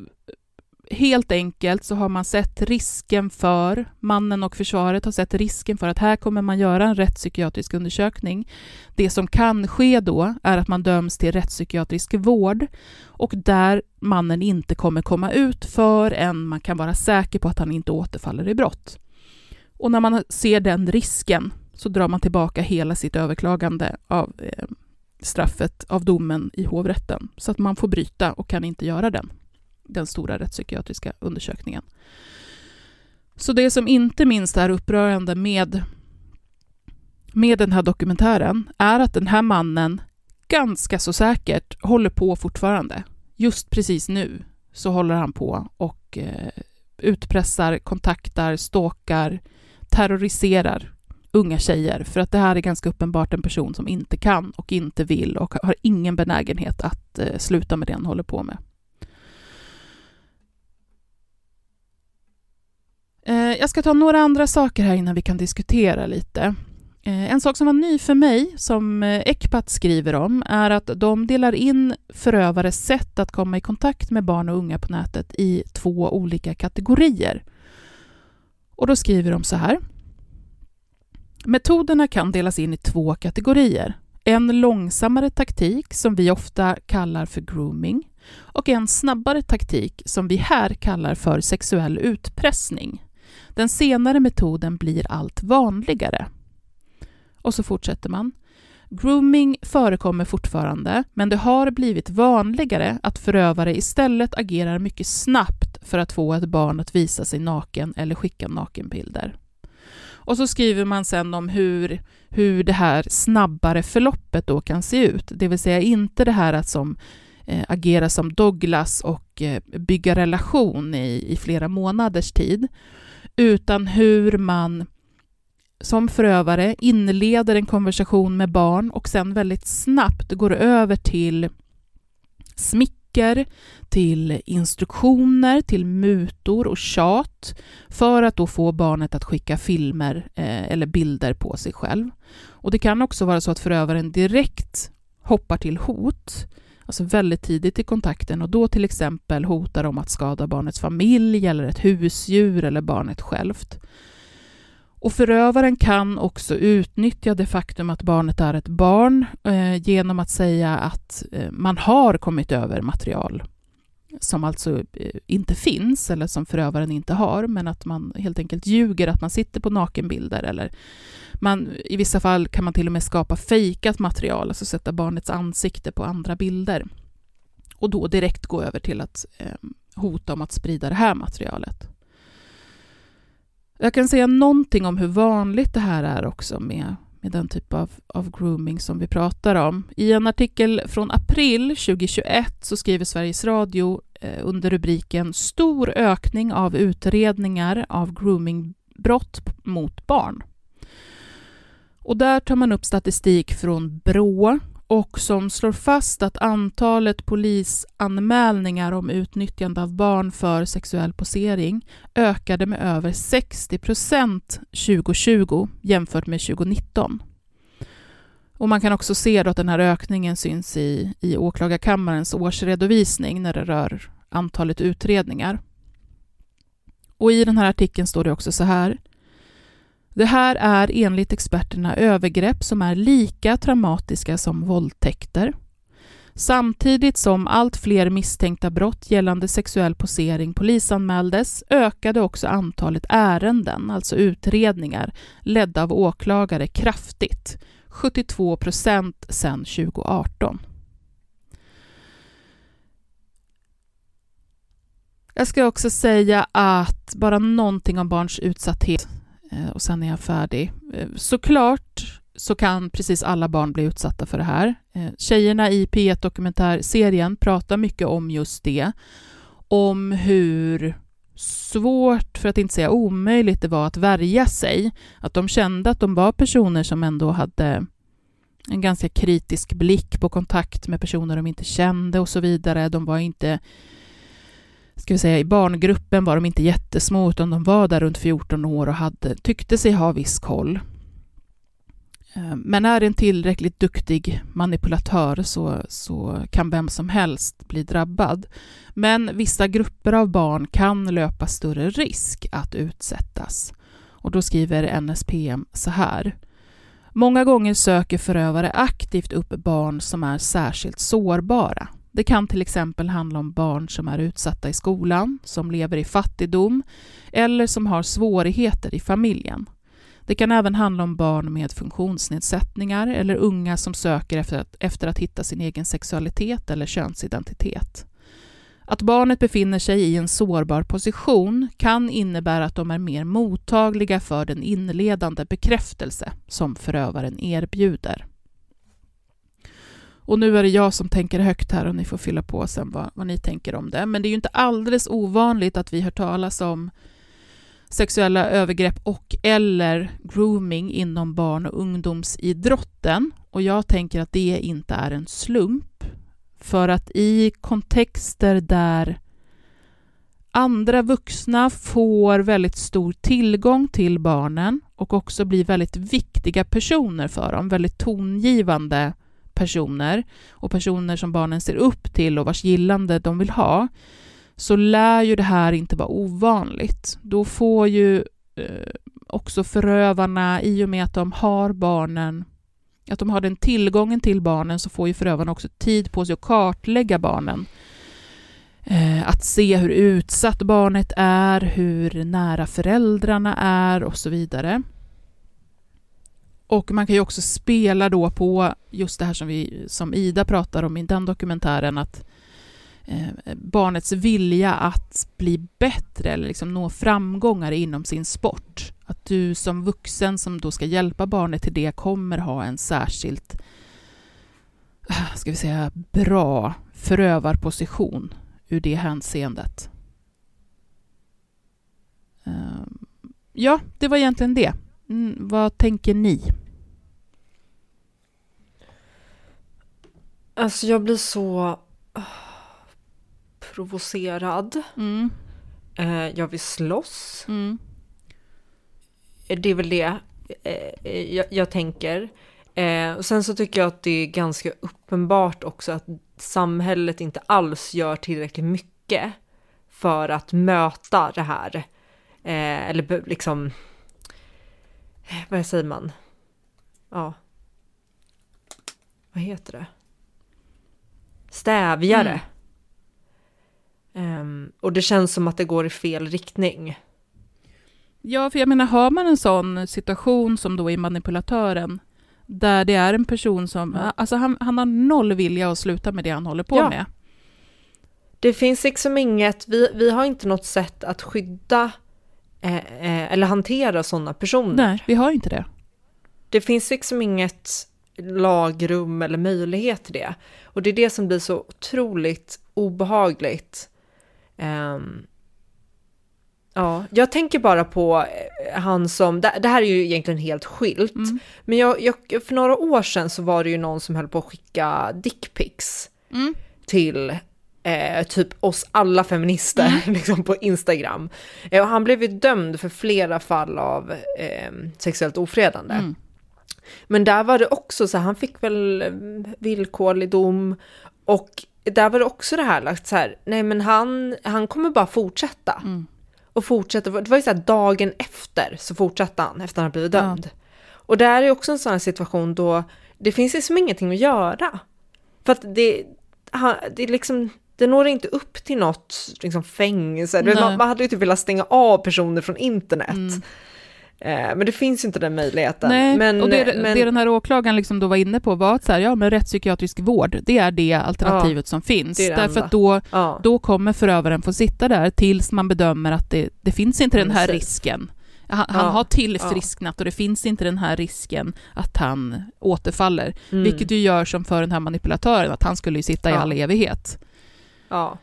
helt enkelt så har man sett risken för, mannen och försvaret har sett risken för att här kommer man göra en rättspsykiatrisk undersökning. Det som kan ske då är att man döms till rättspsykiatrisk vård och där mannen inte kommer komma ut förrän man kan vara säker på att han inte återfaller i brott. Och när man ser den risken så drar man tillbaka hela sitt överklagande av eh, straffet, av domen i hovrätten, så att man får bryta och kan inte göra den den stora rättspsykiatriska undersökningen. Så det som inte minst är upprörande med, med den här dokumentären är att den här mannen ganska så säkert håller på fortfarande. Just precis nu så håller han på och eh, utpressar, kontaktar, stalkar, terroriserar unga tjejer för att det här är ganska uppenbart en person som inte kan och inte vill och har ingen benägenhet att eh, sluta med det han håller på med. Eh, jag ska ta några andra saker här innan vi kan diskutera lite. Eh, en sak som var ny för mig, som eh, Ecpat skriver om, är att de delar in förövares sätt att komma i kontakt med barn och unga på nätet i två olika kategorier. Och då skriver de så här. Metoderna kan delas in i två kategorier. En långsammare taktik som vi ofta kallar för grooming och en snabbare taktik som vi här kallar för sexuell utpressning. Den senare metoden blir allt vanligare. Och så fortsätter man. Grooming förekommer fortfarande, men det har blivit vanligare att förövare istället agerar mycket snabbt för att få ett barn att visa sig naken eller skicka nakenbilder. Och så skriver man sen om hur, hur det här snabbare förloppet då kan se ut, det vill säga inte det här att som eh, agera som Douglas och eh, bygga relation i, i flera månaders tid, utan hur man som förövare inleder en konversation med barn och sen väldigt snabbt går över till smicker, till instruktioner, till mutor och tjat för att då få barnet att skicka filmer eh, eller bilder på sig själv. Och det kan också vara så att förövaren direkt hoppar till hot, alltså väldigt tidigt i kontakten och då till exempel hotar de att skada barnets familj eller ett husdjur eller barnet självt. Och förövaren kan också utnyttja det faktum att barnet är ett barn eh, genom att säga att eh, man har kommit över material som alltså eh, inte finns eller som förövaren inte har, men att man helt enkelt ljuger att man sitter på nakenbilder eller man, i vissa fall kan man till och med skapa fejkat material, alltså sätta barnets ansikte på andra bilder och då direkt gå över till att eh, hota om att sprida det här materialet. Jag kan säga någonting om hur vanligt det här är också med, med den typ av, av grooming som vi pratar om. I en artikel från april 2021 så skriver Sveriges Radio eh, under rubriken Stor ökning av utredningar av groomingbrott mot barn. Och där tar man upp statistik från Brå och som slår fast att antalet polisanmälningar om utnyttjande av barn för sexuell posering ökade med över 60 procent 2020 jämfört med 2019. Och man kan också se att den här ökningen syns i, i åklagarkammarens årsredovisning när det rör antalet utredningar. Och i den här artikeln står det också så här. Det här är enligt experterna övergrepp som är lika traumatiska som våldtäkter. Samtidigt som allt fler misstänkta brott gällande sexuell posering polisanmäldes ökade också antalet ärenden, alltså utredningar, ledda av åklagare kraftigt. 72 procent sedan 2018. Jag ska också säga att bara någonting om barns utsatthet Eh, och sen är jag färdig. Eh, såklart så kan precis alla barn bli utsatta för det här. Eh, tjejerna i P1 Dokumentärserien pratar mycket om just det. Om hur svårt, för att inte säga omöjligt, det var att värja sig. Att de kände att de var personer som ändå hade en ganska kritisk blick på kontakt med personer de inte kände och så vidare. De var inte ska vi säga, i barngruppen var de inte jättesmå, utan de var där runt 14 år och hade, tyckte sig ha viss koll. Eh, men är en tillräckligt duktig manipulatör så, så kan vem som helst bli drabbad. Men vissa grupper av barn kan löpa större risk att utsättas. Och då skriver NSPM så här. Många gånger söker förövare aktivt upp barn som är särskilt sårbara. Det kan till exempel handla om barn som är utsatta i skolan, som lever i fattigdom eller som har svårigheter i familjen. Det kan även handla om barn med funktionsnedsättningar eller unga som söker efter att, efter att hitta sin egen sexualitet eller könsidentitet. Att barnet befinner sig i en sårbar position kan innebära att de är mer mottagliga för den inledande bekräftelse som förövaren erbjuder. Och nu är det jag som tänker högt här och ni får fylla på sen vad, vad ni tänker om det. Men det är ju inte alldeles ovanligt att vi hör talas om sexuella övergrepp och eller grooming inom barn och ungdomsidrotten. Och jag tänker att det inte är en slump. För att i kontexter där andra vuxna får väldigt stor tillgång till barnen och också blir väldigt viktiga personer för dem, väldigt tongivande personer och personer som barnen ser upp till och vars gillande de vill ha, så lär ju det här inte vara ovanligt. Då får ju eh, också förövarna, i och med att de har barnen, att de har den tillgången till barnen, så får ju förövarna också tid på sig att kartlägga barnen. Eh, att se hur utsatt barnet är, hur nära föräldrarna är och så vidare. Och man kan ju också spela då på just det här som, vi, som Ida pratar om i den dokumentären, att eh, barnets vilja att bli bättre eller liksom nå framgångar inom sin sport. Att du som vuxen som då ska hjälpa barnet till det kommer ha en särskilt eh, ska vi säga, bra förövarposition ur det hänseendet. Ehm, ja, det var egentligen det. Mm, vad tänker ni? Alltså jag blir så [SIGHS] provocerad. Mm. Uh, jag vill slåss. Mm. Det är väl det uh, jag, jag, tänker. och sen så tycker jag att det är ganska uppenbart också att samhället inte alls gör tillräckligt mycket för att möta det här. eller liksom vad säger man? Ja. Vad heter det? Stävjare. Mm. Um, och det känns som att det går i fel riktning. Ja, för jag menar, har man en sån situation som då är manipulatören, där det är en person som, ja. alltså han, han har noll vilja att sluta med det han håller på ja. med. Det finns liksom inget, vi, vi har inte något sätt att skydda eh, eh, eller hantera sådana personer. Nej, vi har inte det. Det finns liksom inget lagrum eller möjlighet till det. Och det är det som blir så otroligt obehagligt. Um, ja, jag tänker bara på eh, han som, det, det här är ju egentligen helt skilt, mm. men jag, jag, för några år sedan så var det ju någon som höll på att skicka dickpics mm. till eh, typ oss alla feminister mm. [LAUGHS] liksom på Instagram. Eh, och han blev ju dömd för flera fall av eh, sexuellt ofredande. Mm. Men där var det också så han fick väl eh, villkorlig dom och där var det också det här lagt så här, nej men han, han kommer bara fortsätta. Mm. Och fortsätta, det var ju så här dagen efter så fortsatte han efter han blivit dömd. Ja. Och där är också en sån här situation då det finns liksom ingenting att göra. För att det, det är liksom, det når inte upp till något liksom, fängelse. Man, man, hade ju typ velat stänga av personer från internet. Mm. Eh, men det finns inte den möjligheten. Nej, men, och det, men... det den här åklagaren liksom då var inne på var att så här, ja, men rättspsykiatrisk vård, det är det alternativet ja, som finns. Det det Därför att då, ja. då kommer förövaren få sitta där tills man bedömer att det, det finns inte den här risken. Han, ja, han har tillfrisknat och det finns inte den här risken att han återfaller. Mm. Vilket ju gör som för den här manipulatören, att han skulle ju sitta i all evighet. Ja.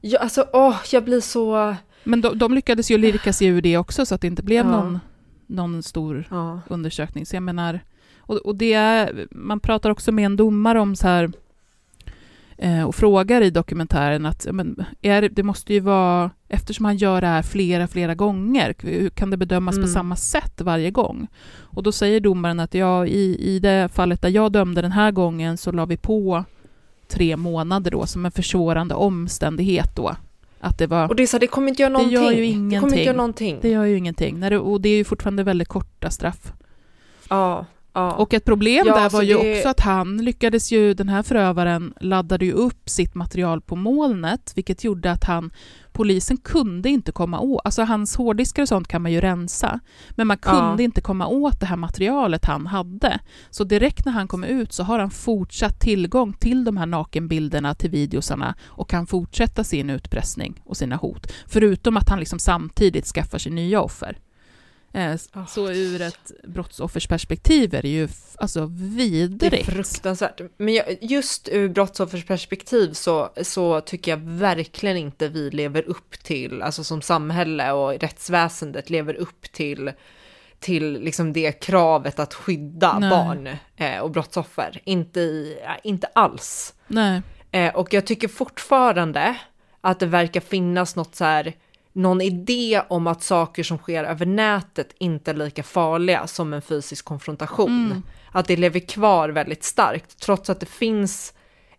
ja alltså, åh, jag blir så... Men de, de lyckades ju lirka sig ur det också, så att det inte blev ja. någon, någon stor ja. undersökning. Så jag menar, och, och det är, man pratar också med en domare om så här, eh, och frågar i dokumentären att men, är, det måste ju vara, eftersom han gör det här flera, flera gånger, hur kan det bedömas mm. på samma sätt varje gång? Och då säger domaren att ja, i, i det fallet där jag dömde den här gången så la vi på tre månader då som en försvårande omständighet då. Att det var... Och det är så det kommer inte göra någonting. Det gör ju ingenting. Det kommer inte göra någonting. Det gör ju ingenting. Det, och det är ju fortfarande väldigt korta straff. Ja. Ja. Och ett problem ja, där var ju det... också att han lyckades ju, den här förövaren laddade ju upp sitt material på molnet, vilket gjorde att han, polisen kunde inte komma åt, alltså hans hårddiskar och sånt kan man ju rensa, men man kunde ja. inte komma åt det här materialet han hade. Så direkt när han kom ut så har han fortsatt tillgång till de här nakenbilderna, till videosarna och kan fortsätta sin utpressning och sina hot, förutom att han liksom samtidigt skaffar sig nya offer. Eh, så ur ett brottsoffersperspektiv är det ju alltså vidrigt. Det är fruktansvärt. Men just ur brottsoffersperspektiv så, så tycker jag verkligen inte vi lever upp till, alltså som samhälle och rättsväsendet lever upp till till liksom det kravet att skydda Nej. barn eh, och brottsoffer. Inte, i, inte alls. Eh, och jag tycker fortfarande att det verkar finnas något så här, någon idé om att saker som sker över nätet inte är lika farliga som en fysisk konfrontation. Mm. Att det lever kvar väldigt starkt, trots att det finns,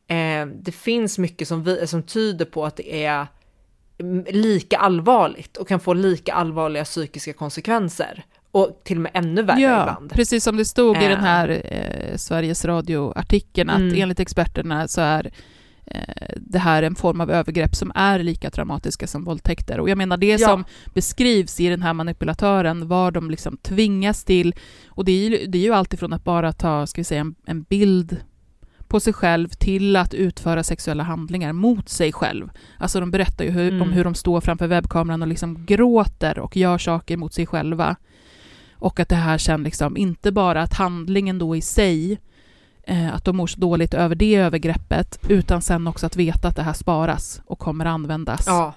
eh, det finns mycket som, vi, som tyder på att det är mm, lika allvarligt och kan få lika allvarliga psykiska konsekvenser. Och till och med ännu värre Ja, ibland. precis som det stod i Eh. den här eh, Sveriges Radio-artikeln, att Mm. enligt experterna så är eh, det här en form av övergrepp som är lika traumatiska som våldtäkter. Och jag menar det Ja. som beskrivs i den här manipulatören, vad de liksom tvingas till, och det är ju, det är ju alltifrån att bara ta, ska vi säga, en, en bild på sig själv till att utföra sexuella handlingar mot sig själv. Alltså de berättar ju hur, Mm. om hur de står framför webbkameran och liksom gråter och gör saker mot sig själva. Och att det här sen liksom, inte bara att handlingen då i sig, eh, att de mår så dåligt över det övergreppet, utan sen också att veta att det här sparas och kommer användas. Ja,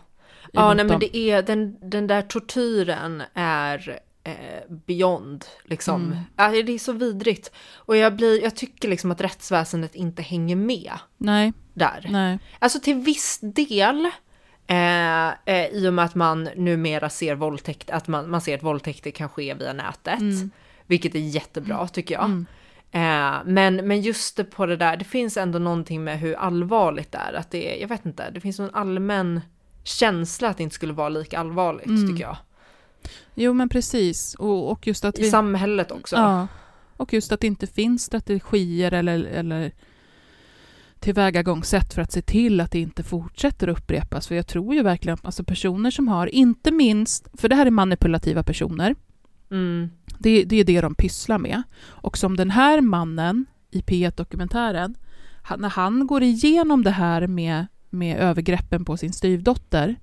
ja nej, men det är, den, den där tortyren är eh, beyond, liksom. Mm. Ja, det är så vidrigt. Och jag, blir, jag tycker liksom att rättsväsendet inte hänger med Nej, där. nej. Alltså till viss del, eh, eh, i och med att man numera ser våldtäkt, att man, man ser att våldtäkter kan ske via nätet. Mm. Vilket är jättebra tycker jag. Mm. Eh, men, men just det på det där, det finns ändå någonting med hur allvarligt det är. Att det är, jag vet inte, det finns någon allmän känsla att det inte skulle vara lika allvarligt Mm. tycker jag. Jo, men precis. Och, och just att I vi... samhället också. Ja, och just att det inte finns strategier eller, eller tillvägagångssätt för att se till att det inte fortsätter att upprepas. För jag tror ju verkligen att alltså personer som har, inte minst, för det här är manipulativa personer, Mm. Det, det är det de pysslar med. Och som den här mannen i P1-dokumentären, han- när han går igenom det här med, med övergreppen på sin styvdotter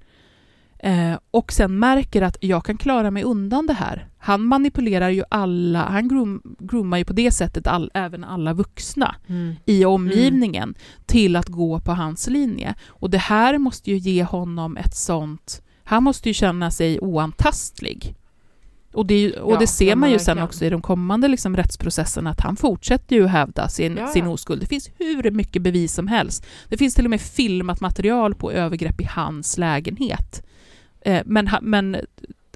eh, och sen märker att jag kan klara mig undan det här. Han manipulerar ju alla, han groom, groomar ju på det sättet all, även alla vuxna Mm. i omgivningen till att gå på hans linje. Och det här måste ju ge honom ett sånt... Han måste ju känna sig oantastlig. Och det, och Ja, det ser man ju sen verkligen. också i de kommande liksom rättsprocesserna att han fortsätter ju hävda sin, Ja, sin ja. oskuld. Det finns hur mycket bevis som helst. Det finns till och med filmat material på övergrepp i hans lägenhet. Eh, men han, men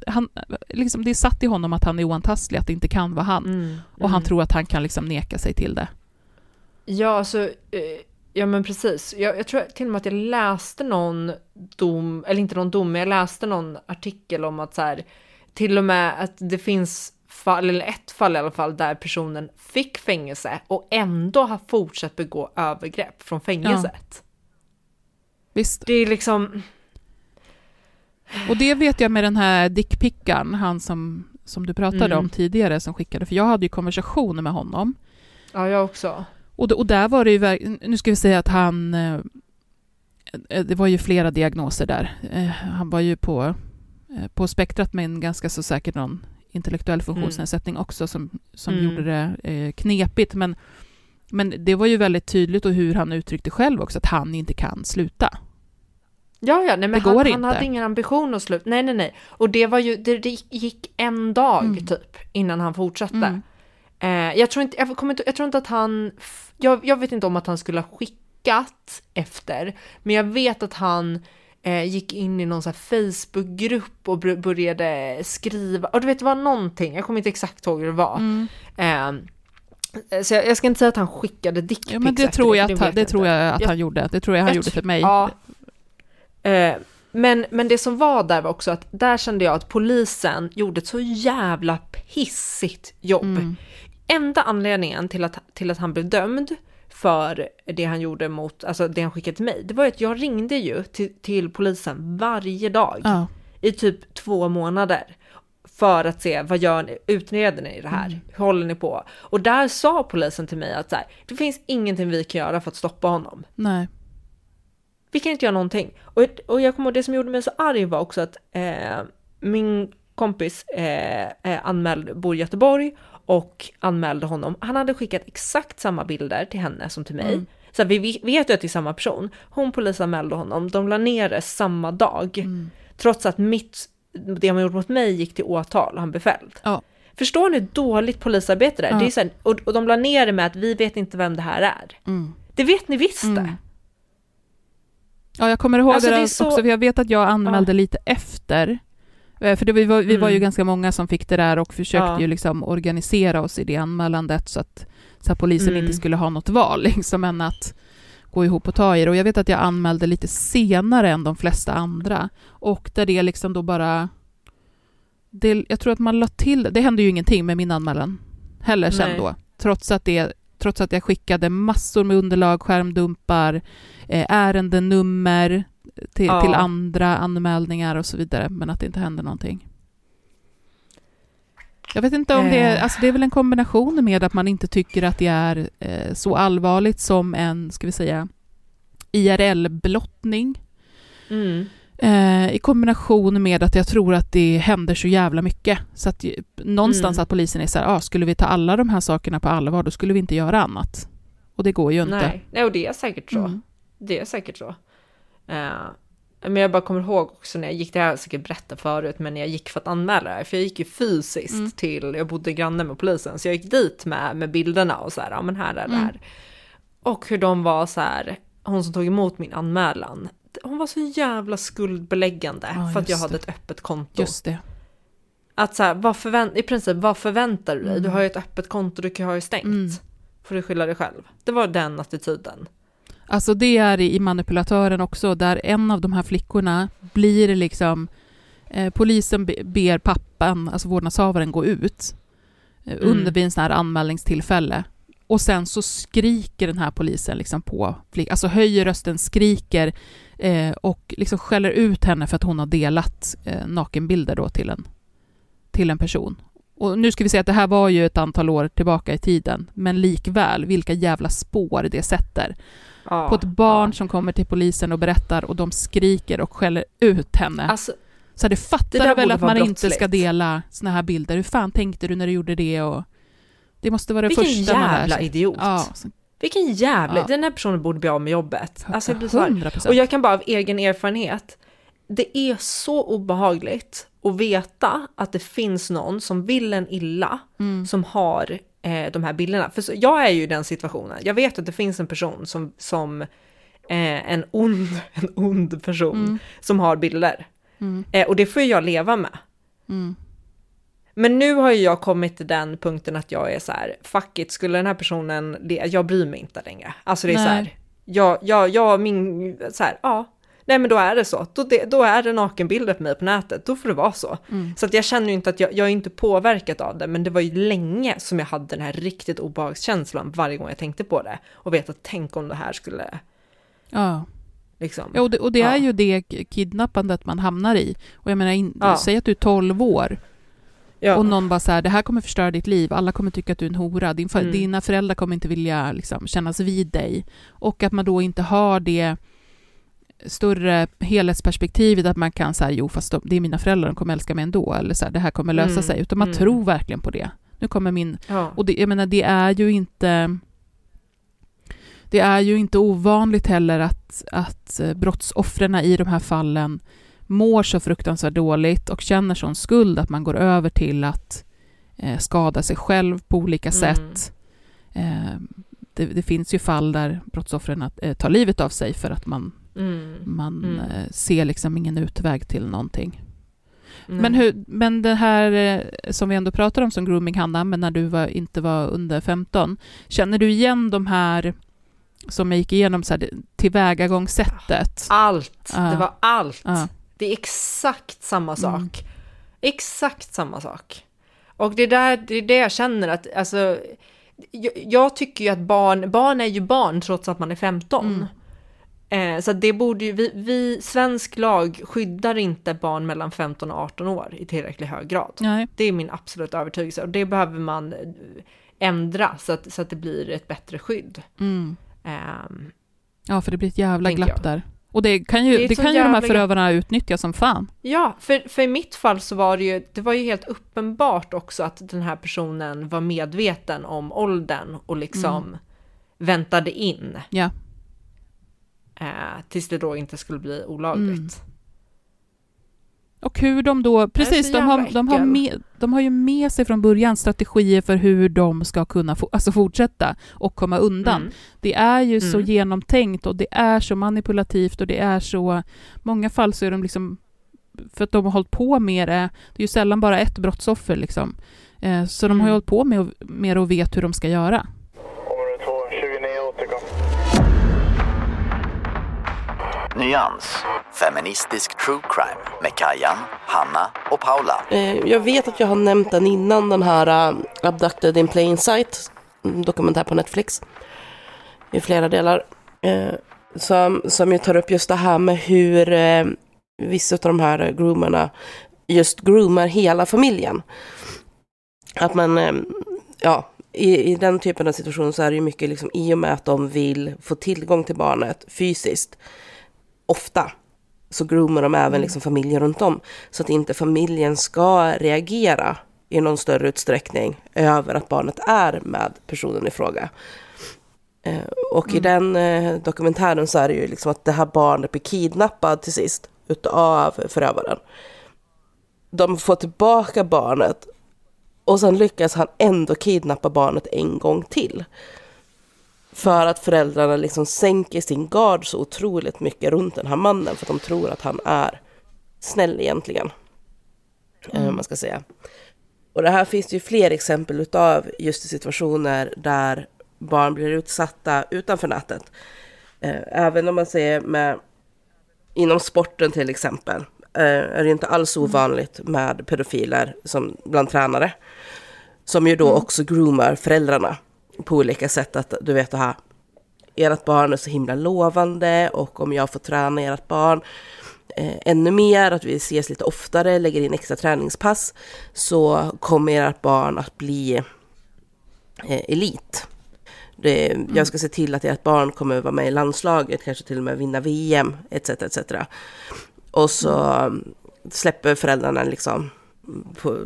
han, liksom, det är satt i honom att han är oantastlig, att det inte kan vara han. Mm. Och han Mm. tror att han kan liksom neka sig till det. Ja, alltså, eh, ja men precis. Jag, jag tror till och med att jag läste någon dom, eller inte någon dom, men jag läste någon artikel om att så här, till och med att det finns fall, eller ett fall i alla fall, där personen fick fängelse och ändå har fortsatt begå övergrepp från fängelset. Visst. Det är liksom, Och det vet jag med den här dickpickan, han som, som du pratade Mm. om tidigare, som skickade, för jag hade ju konversationer med honom. ja jag också. Och, och där var det ju, verk- nu ska vi säga att han, eh, eh, det var ju flera diagnoser där. Eh, Han var ju på, på spektrat med en ganska så säkert någon intellektuell funktionsnedsättning också som, som Mm. gjorde det eh, knepigt. Men, men det var ju väldigt tydligt och hur han uttryckte själv också, att han inte kan sluta. Ja, ja, nej, men Det han, han hade ingen ambition att sluta. Nej, nej, nej. Och det var ju, det, det gick en dag Mm. typ innan han fortsatte. Mm. Eh, jag, tror inte, jag, kommer inte, jag tror inte att han, jag, jag vet inte om att han skulle ha skickat efter, men jag vet att han eh, gick in i någon så Facebookgrupp och började skriva, och du vet det var någonting, jag kommer inte exakt ihåg hur det var. Mm. Eh, så jag, jag ska inte säga att han skickade dickpics Ja, men det tror jag att, han, det tror jag att Jag- han gjorde. Det tror jag han jag gjorde för mig. Ja. Eh, men, men det som var där var också att där kände jag att polisen gjorde ett så jävla pissigt jobb. Mm. Enda anledningen till att, till att han blev dömd för det han gjorde mot, alltså det han skickade till mig, det var att jag ringde ju till, till polisen varje dag Ja. i typ två månader för att se vad gör ni, utreder ni det här, Mm. hur håller ni på? Och där sa polisen till mig att så här, det finns ingenting vi kan göra för att stoppa honom. Nej. Vi kan inte göra någonting. Och, och jag kommer ihåg det som gjorde mig så arg var också att eh, min kompis eh, eh, anmälde, bor i Göteborg och anmälde honom. Han hade skickat exakt samma bilder till henne som till mig. Mm. Så vi vet ju att det är samma person. Hon polisanmälde honom, de la ner det samma dag. Mm. Trots att mitt, det man gjort mot mig gick till åtal och han blev fälld. Ja. Förstår ni hur dåligt polisarbete det är? Ja. det är så här, och, och de la ner det med att vi vet inte vem det här är. Mm. Det vet ni visst det. Mm. Ja, jag kommer ihåg Alltså, det, det så- också, för jag vet att jag anmälde lite efter. Eh, För det, vi, var, vi var ju Mm. ganska många som fick det där och försökte Ja. ju liksom organisera oss i det anmälandet så att, så att polisen Mm. inte skulle ha något val [LAUGHS] liksom, än att gå ihop och ta i det. Och jag vet att jag anmälde lite senare än de flesta andra. Och där det liksom då bara... Det, jag tror att man la till... Det hände ju ingenting med min anmälan heller sen Nej. då. Trots att, det, trots att jag skickade massor med underlag, skärmdumpar, eh, ärendenummer till, Ja. till andra anmälningar och så vidare, men att det inte hände någonting. Jag vet inte om det är, Eh. alltså det är väl en kombination med att man inte tycker att det är eh, så allvarligt som en, ska vi säga, IRL-blottning. Mm. Eh, I kombination med att jag tror att det händer så jävla mycket. Så att någonstans Mm. att polisen är så här, ah, skulle vi ta alla de här sakerna på allvar, då skulle vi inte göra annat. Och det går ju inte. Nej. Nej, och det är säkert så. Mm. Det är säkert så. Eh, men jag bara kommer ihåg också när jag gick, det här har jag säkert berättat förut, men när jag gick för att anmäla det här, för jag gick ju fysiskt Mm. till, jag bodde granne med polisen, så jag gick dit med, med bilderna och så här, ja men här är det Mm. här. Och hur de var så här, hon som tog emot min anmälan, hon var så jävla skuldbeläggande Ja, för att jag just hade det. ett öppet konto. Just det. Att så här, vad förvänt, i princip, vad förväntar du dig? Du Mm. har ju ett öppet konto, du kan ha det stängt. Mm. Får du skylla dig själv. Det var den attityden. Alltså det är i manipulatören också, där en av de här flickorna blir liksom... Eh, polisen be- ber pappan, alltså vårdnadshavaren, gå ut eh, Mm. under vid en sån här anmälningstillfälle. Och sen så skriker den här polisen liksom på flickan, alltså höjer rösten, skriker eh, och liksom skäller ut henne för att hon har delat eh, nakenbilder då till en, till en person. Och nu ska vi säga att det här var ju ett antal år tillbaka i tiden, men likväl, vilka jävla spår det sätter Ja, på ett barn ja. som kommer till polisen och berättar och de skriker och skäller ut henne. Alltså, så det fattar du väl att man inte ska brottsligt. dela såna här bilder. Hur fan tänkte du när du gjorde det? Och det måste vara det vilken första man lär jävla sig. idiot. Ja, så- Vilken jävla... Ja. Den här personen borde bli av med jobbet. Alltså, jag blir så här. 100%. Och jag kan bara av egen erfarenhet, det är så obehagligt att veta att det finns någon som vill en illa, Mm. som har eh, de här bilderna. För så, jag är ju i den situationen, jag vet att det finns en person som, som eh, en, ond, [LAUGHS] en ond person Mm. som har bilder. Mm. Eh, och det får jag leva med. Mm. Men nu har ju jag kommit till den punkten att jag är så här, fuck it, skulle den här personen, le- jag bryr mig inte längre. Alltså det är Nej. så här, jag, jag, jag, min, så här, ja, nej men då är det så. Då, det, då är det nakenbilder på mig på nätet, då får det vara så. Mm. Så att jag känner ju inte att jag, jag är inte påverkad av det, men det var ju länge som jag hade den här riktigt obehagskänslan varje gång jag tänkte på det. Och vet att tänk om det här skulle, Ja. liksom. Ja, och det, och det Ja. är ju det kidnappandet man hamnar i. Och jag menar, in, Ja. säg att du är 12 år ja. och någon bara så här, det här kommer förstöra ditt liv, alla kommer tycka att du är en hora, Din, Mm. dina föräldrar kommer inte vilja liksom, kännas vid dig. Och att man då inte har det större helhetsperspektivet att man kan säga, jo fast de, det är mina föräldrar, de kommer älska mig ändå, eller så här, det här kommer lösa Mm. sig, utan man Mm. tror verkligen på det. Nu kommer min ja. och det, jag menar, det är ju inte... Det är ju inte ovanligt heller att, att eh, brottsoffren i de här fallen mår så fruktansvärt dåligt och känner sån skuld att man går över till att eh, skada sig själv på olika Mm. sätt. Eh, det, det finns ju fall där brottsoffren att, eh, tar livet av sig för att man, Mm. man Mm. eh, ser liksom ingen utväg till någonting. Men, hur, men det här eh, som vi ändå pratar om som grooming, Hanna, men när du var, inte var under 15, känner du igen de här som jag gick igenom, så här, tillvägagångssättet? Allt, Ja. det var allt. Ja. Det är exakt samma sak. Mm. Exakt samma sak. Och det, där, det är det jag känner att, alltså, jag, jag tycker ju att barn, barn är ju barn trots att man är 15. Eh, så det borde ju, vi, vi, svensk lag skyddar inte barn mellan 15 och 18 år i tillräckligt hög grad. Nej. Det är min absolut övertygelse och det behöver man eh, ändra så att, så att det blir ett bättre skydd. Mm. Ehm, Ja, för det blir ett jävla glapp jag. där. Och det kan ju, Det det kan ju de här förövarna utnyttja som fan. Ja, för, för i mitt fall så var det ju, det var ju helt uppenbart också att den här personen var medveten om åldern och liksom väntade in Ja. Eh, tills det då inte skulle bli olagligt. Och hur de då, precis, så de har, de, har med, de har ju med sig från början strategier för hur de ska kunna få, alltså fortsätta och komma undan. Mm. Det är ju så Mm. genomtänkt och det är så manipulativt och det är så... Många fall så är de liksom... För att de har hållit på med det, det är ju sällan bara ett brottsoffer liksom. Eh, så de har ju Mm. hållit på med, med det och vet hur de ska göra. Nyans. Feministisk true crime med Kajan, Hanna och Paula. Eh, jag vet att jag har nämnt den innan, den här eh, Abducted in Plain Sight, mm, dokumentär på Netflix, i flera delar, eh, som, som ju tar upp just det här med hur vissa av de här groomerna just groomar hela familjen. Att man, ja, i, i den typen av situation så är det ju mycket liksom i och med att de vill få tillgång till barnet fysiskt, ofta, så groomar de även liksom familjen runt om. Så att inte familjen ska reagera i någon större utsträckning över att barnet är med personen i fråga. Eh, och i den eh, dokumentären så är det ju liksom att det här barnet blir kidnappad till sist utav förövaren. De får tillbaka barnet och sen lyckas han ändå kidnappa barnet en gång till. För att föräldrarna liksom sänker sin gard så otroligt mycket runt den här mannen för att de tror att han är snäll egentligen. Eh, man ska säga. Och det här finns det ju fler exempel utav just i situationer där barn blir utsatta utanför nätet. Eh, Även om man säger med inom sporten till exempel eh, är det inte alls ovanligt med pedofiler som bland tränare. Som ju då också groomar föräldrarna på olika sätt. Att du vet det här, ert barn är så himla lovande och om jag får träna ert barn eh, ännu mer, att vi ses lite oftare, lägger in extra träningspass, så kommer ert barn att bli eh, elit. Det, Jag ska se till att ert barn kommer att vara med i landslaget, kanske till och med vinna VM, etc. etc. Och så mm, släpper föräldrarna liksom på,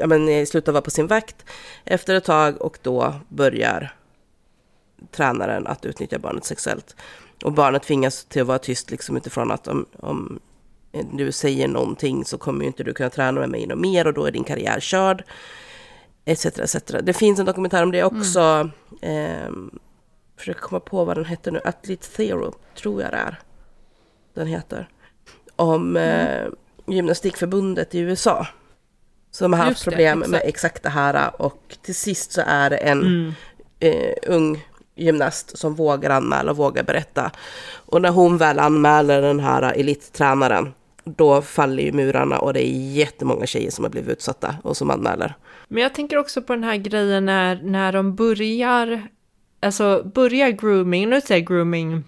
ja, men slutar vara på sin vakt efter ett tag och då börjar tränaren att utnyttja barnet sexuellt. Och barnet tvingas till att vara tyst liksom utifrån att om, om du säger någonting så kommer ju inte du kunna träna med mig något mer och då är din karriär körd. Etc, etc. Det finns en dokumentär om det också. Eh, försöker komma på vad den heter nu. Athlete Zero, tror jag det är. Den heter. Om eh, gymnastikförbundet i USA. Som har haft det, problem med exakt. exakt det här. Och till sist så är det en Mm. eh, ung gymnast som vågar anmäla och vågar berätta. Och när hon väl anmäler den här elittränaren, då faller ju murarna och det är jättemånga tjejer som har blivit utsatta och som anmäler. Men jag tänker också på den här grejen när, när de börjar, alltså börjar grooming, nu säger jag grooming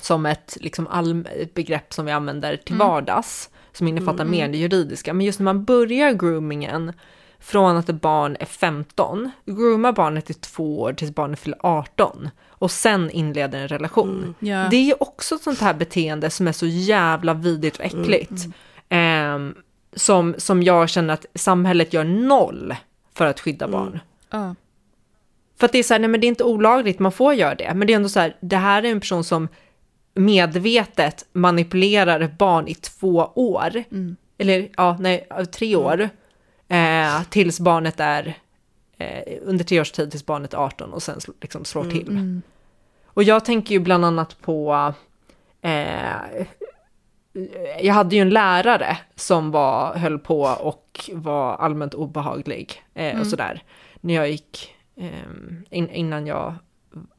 som ett, liksom allm, ett begrepp som vi använder till vardags, som innefattar mer än det juridiska, men just när man börjar groomingen från att ett barn är 15, groomar barnet i två år tills barnet fyller 18 och sen inleder en relation. Ja. Det är också ett sånt här beteende som är så jävla vidrigt och äckligt. Ehm, som, som jag känner att samhället gör noll för att skydda barn. Ja. För att det är så här, nej men det är inte olagligt, man får göra det. Men det är ändå så här, det här är en person som medvetet manipulerar ett barn i två år. Eller ja, nej, tre år. Eh, tills barnet är, eh, under tre års tid tills barnet är 18 och sen liksom slår till. Och jag tänker ju bland annat på, eh, jag hade ju en lärare som var, höll på och var allmänt obehaglig eh, och sådär. När jag gick, ehm, in, innan jag,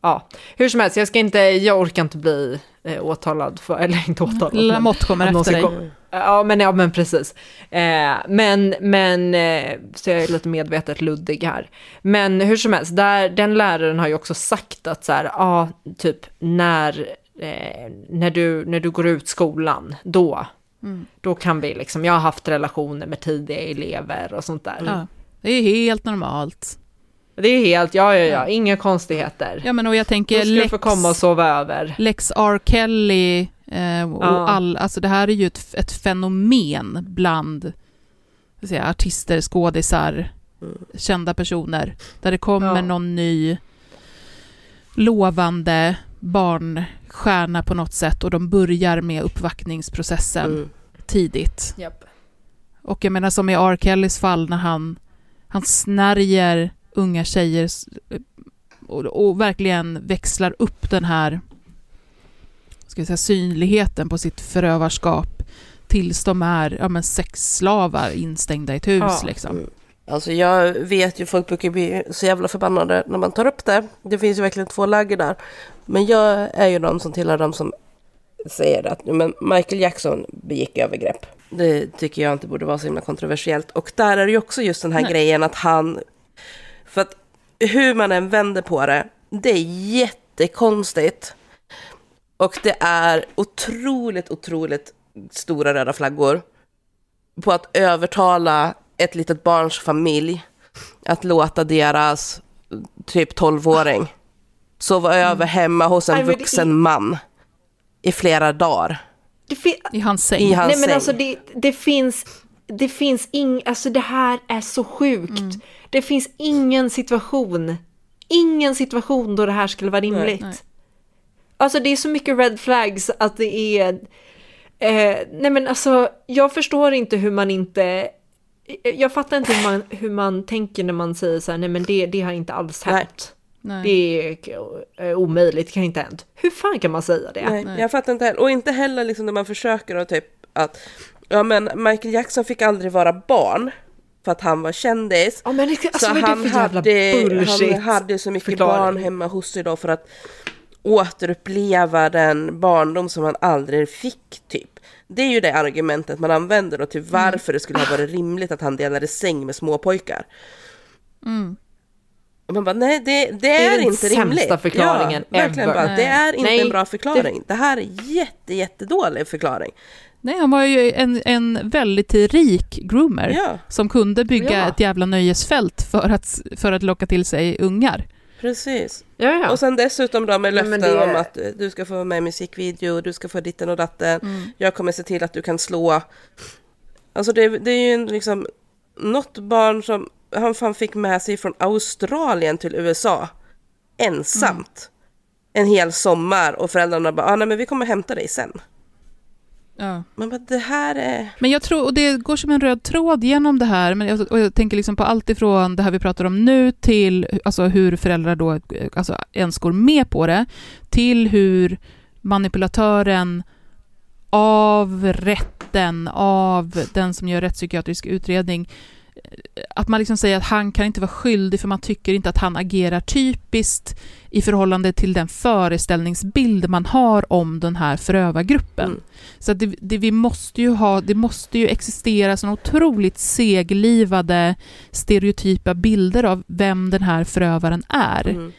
ja, hur som helst, jag ska inte, jag orkar inte bli eh, åtalad för, [LAUGHS] eller inte åtalad. men- Lamotte kommer efter dig. kom- Ja, men, ja, men precis. Eh, men, men, eh, så jag är lite medvetet luddig här. Men hur som helst, där, den läraren har ju också sagt att så här, ja, typ när, eh, när, du, när du går ut skolan, då, då kan vi liksom, jag har haft relationer med tidiga elever och sånt där. Ja. Det är helt normalt. Det är helt, ja, ja, ja, inga konstigheter. Ja, men och jag tänker du Lex, få komma och sova över. Lex R. Kelly eh, och Ja. all, alltså det här är ju ett, ett fenomen bland säga, artister, skådisar, kända personer, där det kommer Ja. någon ny lovande barnstjärna på något sätt och de börjar med uppvaktningsprocessen Mm. tidigt. Japp. Och jag menar som i R. Kellys fall när han, han snärjer unga tjejer och, och verkligen växlar upp den här ska jag säga, synligheten på sitt förövarskap tills de är ja, men sexslavar instängda i ett hus. Ja. Liksom. Alltså jag vet ju, folk brukar bli så jävla förbannade när man tar upp det. Det finns ju verkligen två läger där. Men jag är ju de som tillhör de som säger att men Michael Jackson begick övergrepp. Det tycker jag inte borde vara så himla kontroversiellt. Och där är det ju också just den här Nej. grejen att han... För att hur man än vänder på det, det är jättekonstigt. Och det är otroligt, otroligt stora röda flaggor på att övertala ett litet barns familj att låta deras typ 12-åring sova över hemma hos en vuxen man i flera dagar. I hans säng. I hans Nej men säng. alltså det, det finns, det finns ing, alltså det här är så sjukt. Mm. Det finns ingen situation, ingen situation då det här skulle vara rimligt. Nej. Alltså det är så mycket red flags att det är, eh, nej men alltså jag förstår inte hur man inte, jag fattar inte hur man, hur man tänker när man säger så här, nej men det, det har inte alls Nej. hänt. Nej. Det är eh, omöjligt, det kan inte ha hänt. Hur fan kan man säga det? Nej, jag fattar inte heller. Och inte heller liksom när man försöker att typ att, ja men Michael Jackson fick aldrig vara barn för att han var kändis. Ja, men det, alltså, så är det han hade, han hade så mycket förklaring? barn hemma hos sig då för att återuppleva den barndom som han aldrig fick typ. Det är ju det argumentet man använder då till varför det skulle ha varit rimligt att han delade säng med småpojkar. Mm. Och man bara, nej det, det är är, den inte sämsta rimligt. förklaringen ja, ever. bara, det är inte Nej, en bra det- förklaring. Det, här är jätte, jättedålig förklaring. Nej, han var ju en, en väldigt rik groomer Ja, som kunde bygga Ja. ett jävla nöjesfält för att, för att locka till sig ungar. precis. Ja, ja. Och sen dessutom då med löften det- om att eh, du ska få vara med i musikvideo, du ska få ditten och datten, Mm. jag kommer se till att du kan slå. Alltså det, det är ju en liksom något barn som han fan fick med sig från Australien till USA ensamt. En hel sommar och föräldrarna bara, ah, nej men vi kommer hämta dig sen. Ja. Man bara, det här är... Men jag tror, och det går som en röd tråd genom det här, men jag, och jag tänker liksom på allt ifrån det här vi pratar om nu till alltså hur föräldrar då alltså ens går med på det, till hur manipulatören av rätten, av den som gör rättspsykiatrisk utredning, att man liksom säger att han kan inte vara skyldig för man tycker inte att han agerar typiskt i förhållande till den föreställningsbild man har om den här förövargruppen. Mm. Så det, det, vi måste ju ha, det måste ju existera såna otroligt seglivade stereotypa bilder av vem den här förövaren är. Mm.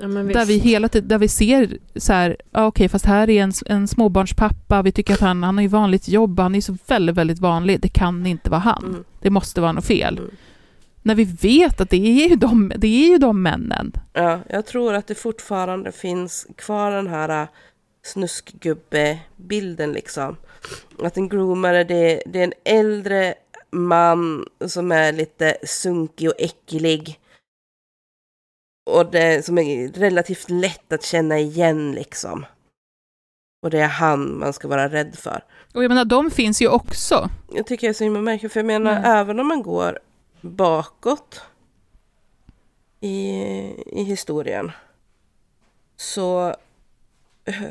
Ja, men Där vi hela tiden, där vi ser så här, ja, okej, fast här är en, en småbarnspappa, vi tycker att han, han har ju vanligt jobb, han är så väldigt, väldigt vanlig, det kan inte vara han. Mm. Det måste vara något fel. Mm. När vi vet att det är ju de, det är ju de männen. Ja, jag tror att det fortfarande finns kvar den här äh, snuskgubbe-bilden liksom. Att en groomare, det, det är en äldre man som är lite sunkig och äcklig. Och det som är relativt lätt att känna igen liksom. Och det är han man ska vara rädd för. Och jag menar, de finns ju också. Jag tycker det är så himla märkligt, för jag menar Mm. även om man går bakåt i, i historien så,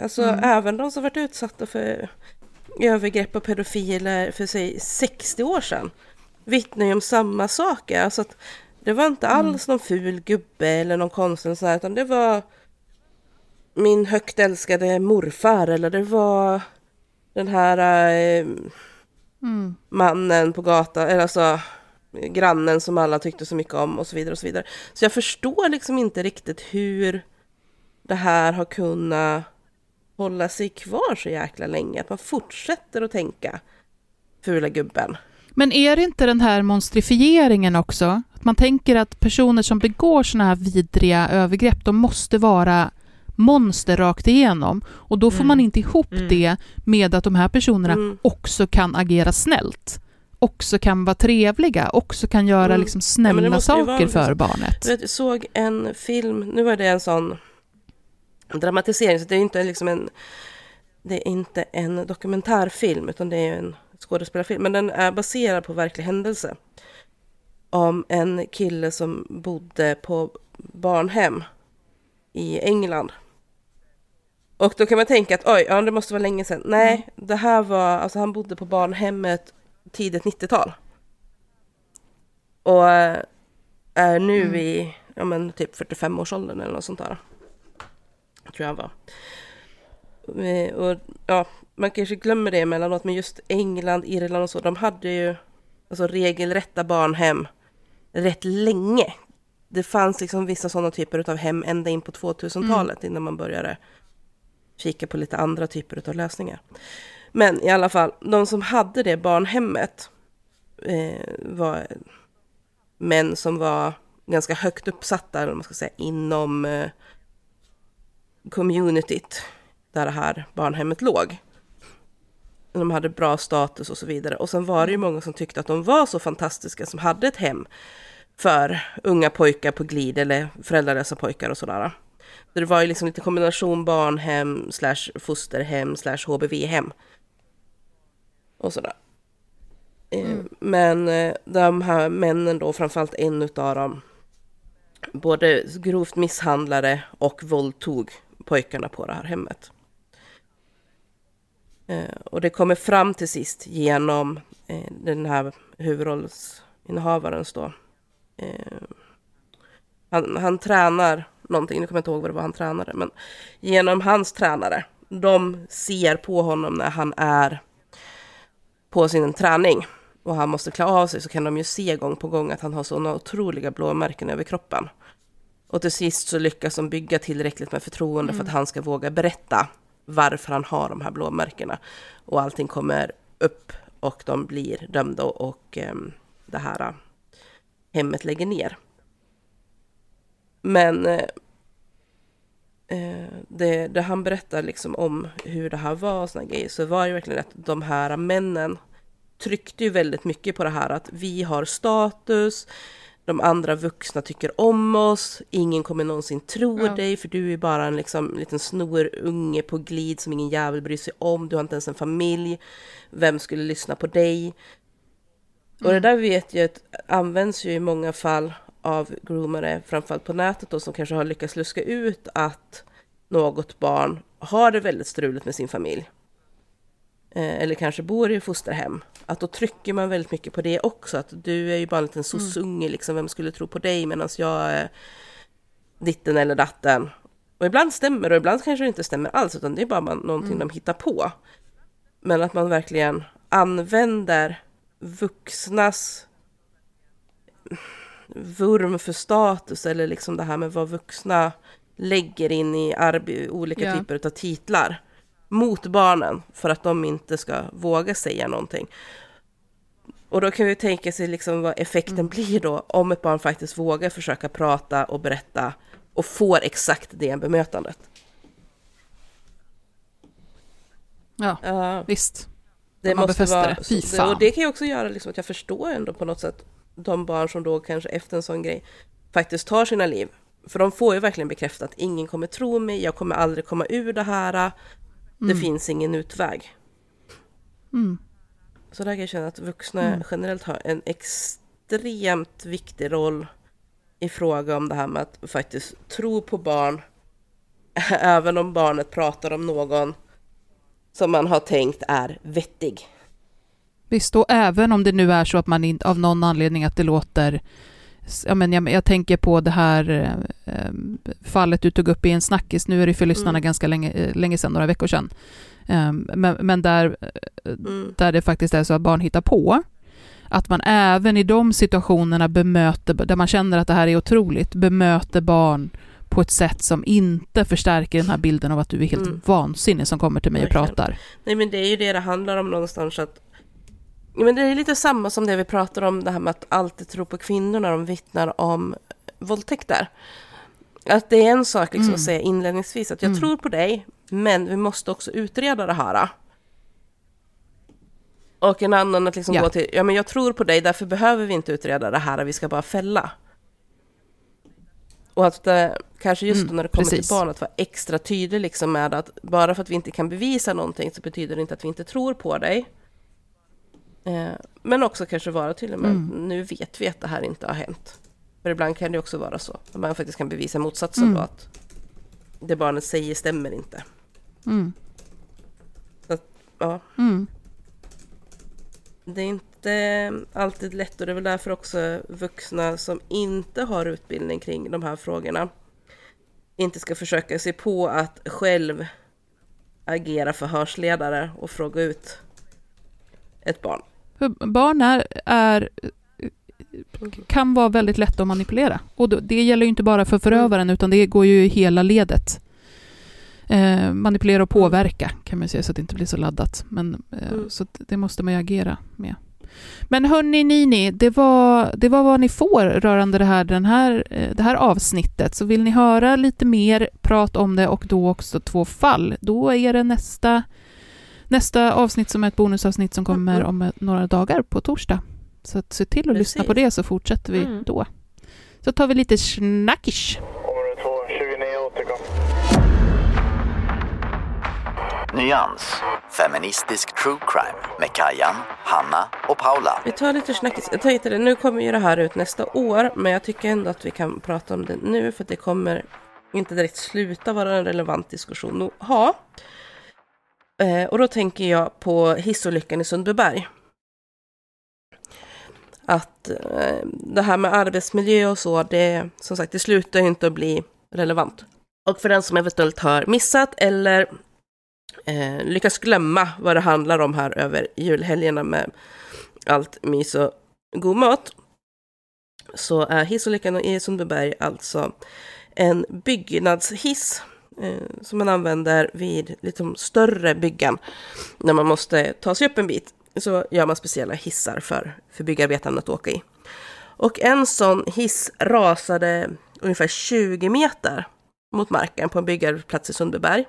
alltså Mm. även de som varit utsatta för övergrepp och pedofiler för sig 60 år sedan vittnar ju om samma saker. Alltså att det var inte Mm. alls någon ful gubbe eller någon konstig eller sån här, utan det var min högt älskade morfar eller det var den här eh, Mm. mannen på gatan, eller alltså grannen som alla tyckte så mycket om och så vidare och så vidare. Så jag förstår liksom inte riktigt hur det här har kunnat hålla sig kvar så jäkla länge. Att man fortsätter att tänka fula gubben. Men är det inte den här monstrifieringen också? Att man tänker att personer som begår såna här vidriga övergrepp, de måste vara monster rakt igenom. Och då får Mm. man inte ihop Mm. det med att de här personerna Mm. också kan agera snällt. Också kan vara trevliga, också kan göra Mm. liksom Ja, snälla vara saker liksom- för barnet. Vet, jag såg en film, nu var det en sån dramatisering, så det är inte liksom en det är inte en dokumentärfilm utan det är en skådespelarfilm, men den är baserad på verklig händelse. Om en kille som bodde på barnhem i England. Och då kan man tänka att oj, ja, det måste vara länge sedan. Nej, Mm. det här var, alltså han bodde på barnhemmet tidigt 90-tal. Och eh, är nu Mm. i, ja men typ 45-årsåldern eller något sånt där. Tror jag han var. Eh, Och ja, man kanske glömmer det emellanåt, men just England, Irland och så, de hade ju alltså regelrätta barnhem rätt länge. Det fanns liksom vissa sådana typer av hem ända in på 2000-talet innan man började kika på lite andra typer av lösningar. Men i alla fall, de som hade det barnhemmet eh, var män som var ganska högt uppsatta, eller man ska säga, inom eh, communityt där det här barnhemmet låg. De hade bra status och så vidare. Och sen var det ju många som tyckte att de var så fantastiska som hade ett hem för unga pojkar på glid eller föräldralösa pojkar och sådär. Så det var ju liksom lite kombination barnhem slash fosterhem slash HBV-hem. Och sådär. Eh, Men eh, de här männen då, framförallt en utav dem, både grovt misshandlade och våldtog pojkarna på det här hemmet. Eh, Och det kommer fram till sist genom eh, den här huvudrollsinnehavarens då. eh, Han, han tränar någonting, nu kommer jag inte ihåg vad det var han tränade, men genom hans tränare, de ser på honom när han är på sin träning och han måste klä av sig så kan de ju se gång på gång att han har sådana otroliga blåmärken över kroppen. Och till sist så lyckas de bygga tillräckligt med förtroende för att han ska våga berätta varför han har de här blåmärkena. Och allting kommer upp och de blir dömda och ehm, det här äh, hemmet lägger ner. Men eh, eh, det, det han berättar liksom om hur det här var och såna grejer, så var det verkligen att de här männen tryckte ju väldigt mycket på det här att vi har status, de andra vuxna tycker om oss, ingen kommer någonsin tro Ja. dig för du är bara en liksom, liten snorunge på glid som ingen jävel bryr sig om, du har inte ens en familj, vem skulle lyssna på dig? Och det där vet jag att används ju i många fall av groomare, framförallt på nätet då, som kanske har lyckats luska ut att något barn har det väldigt struligt med sin familj. Eh, eller kanske bor i fosterhem. Att då trycker man väldigt mycket på det också, att du är ju bara en liten sossunge, liksom, vem skulle tro på dig medan jag är ditten eller datten. Och ibland stämmer och ibland kanske det inte stämmer alls, utan det är bara man, någonting de hittar på. Men att man verkligen använder vuxnas vurm för status eller liksom det här med vad vuxna lägger in i olika Ja. typer av titlar mot barnen för att de inte ska våga säga någonting. Och då kan vi tänka sig liksom vad effekten blir då om ett barn faktiskt vågar försöka prata och berätta och får exakt det bemötandet. Ja, Ja. visst. Det man befäster det. Fy fan. Och det kan ju också göra liksom att jag förstår ändå på något sätt de barn som då kanske efter en sån grej faktiskt tar sina liv. För de får ju verkligen bekräftat, ingen kommer tro mig, jag kommer aldrig komma ur det här, det finns ingen utväg. Mm. Så där kan jag känna att vuxna generellt har en extremt viktig roll i fråga om det här med att faktiskt tro på barn, [LAUGHS] även om barnet pratar om någon som man har tänkt är vettig. Visst, och även om det nu är så att man inte, av någon anledning att det låter... Ja, men jag, jag tänker på det här eh, eh, fallet du tog upp i en snackis, nu är det för lyssnarna Mm. ganska länge, eh, länge sedan, några veckor sedan. Eh, men, men där, eh, Mm. där det faktiskt är så att barn hittar på, att man även i de situationerna bemöter, där man känner att det här är otroligt, bemöter barn på ett sätt som inte förstärker den här bilden av att du är helt Mm. vansinnig som kommer till mig och pratar. Nej men det är ju det det handlar om någonstans att men det är lite samma som det vi pratar om det här med att alltid tro på kvinnor när de vittnar om våldtäkter. Att det är en sak liksom Mm. att säga inledningsvis att jag Mm. tror på dig men vi måste också utreda det här. Och en annan att liksom Ja. gå till, ja men jag tror på dig därför behöver vi inte utreda det här, vi ska bara fälla. Och att det, kanske just Mm, när det kommer precis. till barn att vara extra tydlig liksom med att bara för att vi inte kan bevisa någonting så betyder det inte att vi inte tror på dig. Eh, men också kanske vara till och med, Mm. nu vet vi att det här inte har hänt. För ibland kan det också vara så, att man faktiskt kan bevisa motsatsen Mm. då, att det barnet säger stämmer inte. Mm. Ja, Mm. det är inte alltid lätt och det är väl därför också vuxna som inte har utbildning kring de här frågorna inte ska försöka se på att själv agera förhörsledare och fråga ut ett barn. Barn är, är, kan vara väldigt lätta att manipulera. Och det gäller ju inte bara för förövaren, utan det går ju i hela ledet. Eh, manipulera och påverka, kan man säga, så att det inte blir så laddat. Men, eh, Mm. Så det måste man ju agera med. Men hörni Nini, det var, det var vad ni får rörande det här, den här, eh, det här avsnittet. Så vill ni höra lite mer prat om det och då också två fall, då är det nästa, nästa avsnitt som är ett bonusavsnitt som kommer Mm. om eh, några dagar på torsdag. Så att se till att lyssna på Precis. det så fortsätter vi Mm. då. Så tar vi lite snackish. Område 2, 29 återkom. Nyans. Feministisk true crime med Kajan, Hanna och Paula. Vi tar lite snackis. Jag tänkte det, nu kommer ju det här ut nästa år, men jag tycker ändå att vi kan prata om det nu, för att det kommer inte direkt sluta vara en relevant diskussion att ha. Eh, och då tänker jag på hissolyckan i Sundbyberg. Att eh, det här med arbetsmiljö och så, det, som sagt, det slutar ju inte att bli relevant. Och för den som eventuellt har missat eller eh, lyckas glömma vad det handlar om här över julhelgerna med allt mys och god mat, så är hissolyckan i Sundbyberg alltså en byggnadshiss eh, som man använder vid liksom större byggen. När man måste ta sig upp en bit så gör man speciella hissar för, för byggarbetarna att åka i. Och en sån hiss rasade ungefär 20 meter mot marken på en byggarplats i Sundbyberg.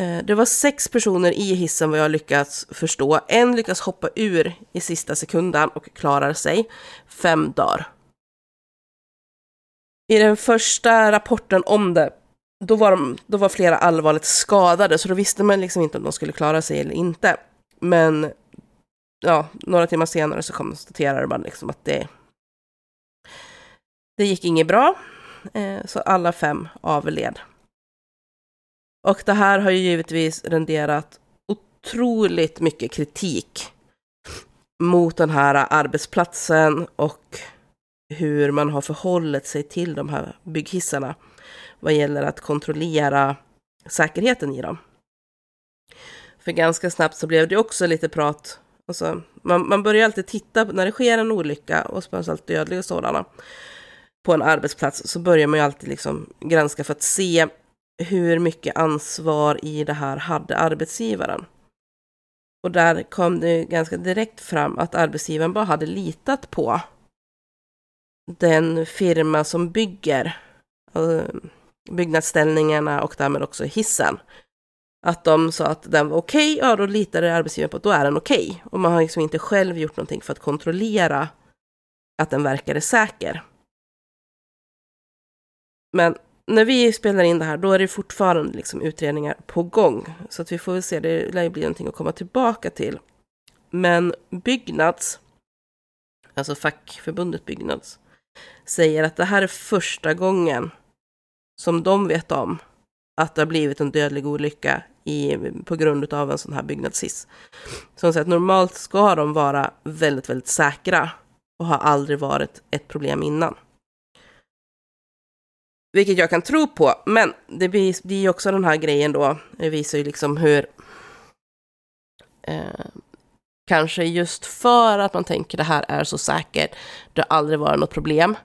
Eh, det var sex personer i hissen vad jag lyckats förstå. En lyckas hoppa ur i sista sekunden och klarar sig. Fem dagar. I den första rapporten om det, då var, de, då var flera allvarligt skadade, så då visste man liksom inte om de skulle klara sig eller inte. Men ja, några timmar senare så konstaterade man liksom att det, det gick inget bra, eh, så alla fem avled. Och det här har ju givetvis renderat otroligt mycket kritik mot den här arbetsplatsen och hur man har förhållit sig till de här bygghissarna vad gäller att kontrollera säkerheten i dem. För ganska snabbt så blev det också lite prat, alltså, man, man börjar alltid titta på- när det sker en olycka, och speciellt dödliga sådana, på en arbetsplats så börjar man ju alltid liksom granska för att se hur mycket ansvar i det här hade arbetsgivaren. Och där kom det ganska direkt fram att arbetsgivaren bara hade litat på den firma som bygger eh, byggnadsställningarna och därmed också hissen. Att de sa att den var okej, ja då litade arbetsgivaren på att då är den okej. Och man har liksom inte själv gjort någonting för att kontrollera att den verkade säker. Men när vi spelar in det här, då är det fortfarande liksom utredningar på gång. Så att vi får väl se, det lär ju bli någonting att komma tillbaka till. Men Byggnads, alltså fackförbundet Byggnads, säger att det här är första gången som de vet om att det har blivit en dödlig olycka i, på grund av en sån här byggnadshiss. Så de säger att normalt ska de vara väldigt, väldigt säkra och har aldrig varit ett problem innan. Vilket jag kan tro på, men det blir, blir ju också den här grejen då, det visar ju liksom hur eh, kanske just för att man tänker det här är så säkert, det har aldrig varit något problem.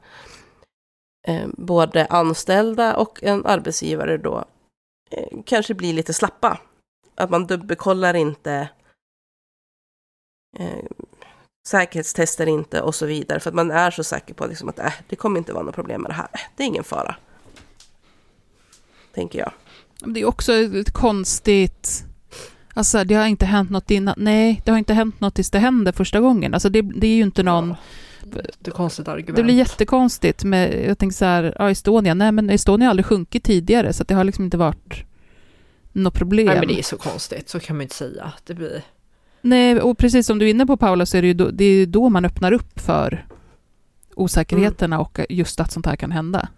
Eh, både anställda och en arbetsgivare då eh, kanske blir lite slappa. Att man dubbelkollar inte, eh, säkerhetstester säkerhetstestar inte och så vidare, för att man är så säker på liksom att äh, det kommer inte vara något problem med det här, äh, det är ingen fara. Tänker jag. Det är också ett konstigt... Alltså, det har inte hänt något innan. Nej, det har inte hänt något tills det händer första gången. Alltså, det, det är ju inte någon... Det är konstigt argument. Det blir jättekonstigt med, jag tänker så här, ja, Estonia, nej men Estonia har aldrig sjunkit tidigare, så det har liksom inte varit något problem. Nej men det är så konstigt, så kan man inte säga. Det blir... Nej, och precis som du är inne på Paula, så är det ju då, det är då man öppnar upp för osäkerheterna och just att sånt här kan hända.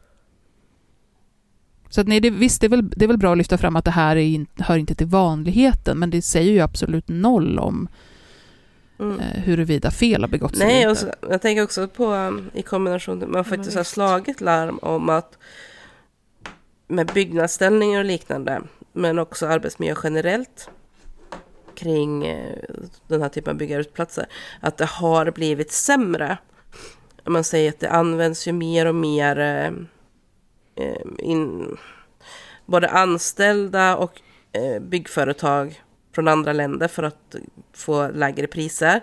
Så att nej, det, visst, det är, väl, det är väl bra att lyfta fram att det här är in, hör inte till vanligheten, men det säger ju absolut noll om Mm. eh, huruvida fel har begåtts Nej, och så, jag tänker också på um, i kombination med att man faktiskt har slagit larm om att med byggnadsställningar och liknande, men också arbetsmiljö generellt kring eh, den här typen av byggarbetsplatser, att det har blivit sämre. Man säger att det används ju mer och mer eh, in, både anställda och eh, byggföretag från andra länder för att få lägre priser.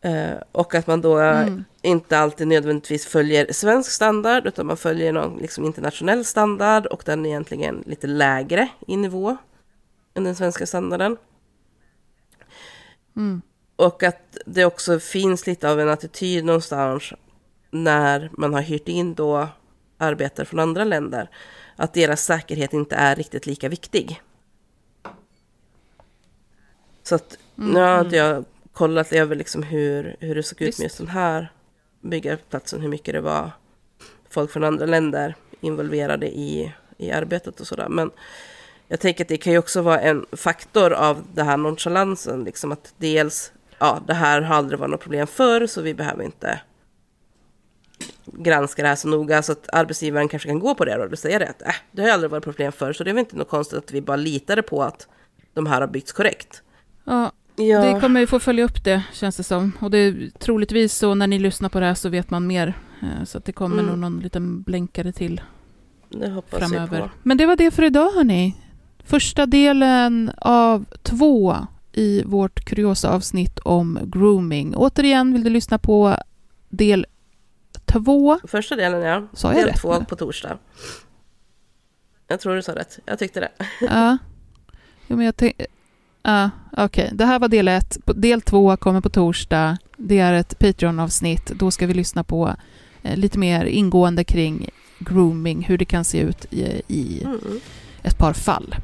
Eh, och att man då Mm. inte alltid nödvändigtvis följer svensk standard utan man följer någon liksom internationell standard och den är egentligen lite lägre i nivå än den svenska standarden. Mm. Och att det också finns lite av en attityd någonstans när man har hyrt in då arbetare från andra länder. Att deras säkerhet inte är riktigt lika viktig. Så att nu har inte jag kollat över liksom hur, hur det såg ut Visst. med just den här byggarplatsen. Hur mycket det var folk från andra länder involverade i, i arbetet och sådär. Men jag tänker att det kan ju också vara en faktor av den här nonchalansen. Liksom att dels, ja, det här har aldrig varit något problem förr så vi behöver inte granska det här så noga så att arbetsgivaren kanske kan gå på det då och säga det att äh, det har aldrig varit problem förr så det är väl inte något konstigt att vi bara litade på att de här har byggts korrekt. Ja, Ja, det kommer vi få följa upp det, känns det som. Och det är troligtvis så när ni lyssnar på det här så vet man mer. Eh, Så att det kommer Mm. nog någon liten blänkare till det hoppas jag framöver. på. Men det var det för idag hörni. Första delen av två i vårt kuriosa avsnitt om grooming. Återigen vill du lyssna på del två. Första delen ja, Sa jag del rätt två nu? på torsdag. Jag tror du sa rätt, jag tyckte det. [LAUGHS] Ja. Jo, men jag Ja, okej. Det här var del ett. Del två kommer på torsdag. Det är ett Patreon-avsnitt. Då ska vi lyssna på eh, lite mer ingående kring grooming, hur det kan se ut i, i Mm. ett par fall.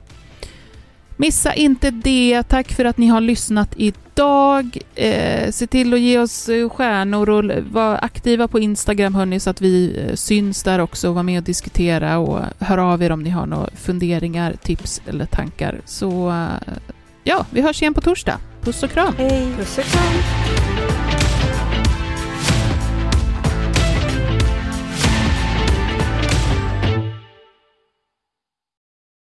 Missa inte det. Tack för att ni har lyssnat idag. Eh, se till att ge oss eh, stjärnor och var aktiva på Instagram hörni, så att vi eh, syns där också och var med och diskutera och hör av er om ni har några funderingar, tips eller tankar. Så eh, ja, vi hörs igen på torsdag. Puss och kram! Hej! Puss och kram.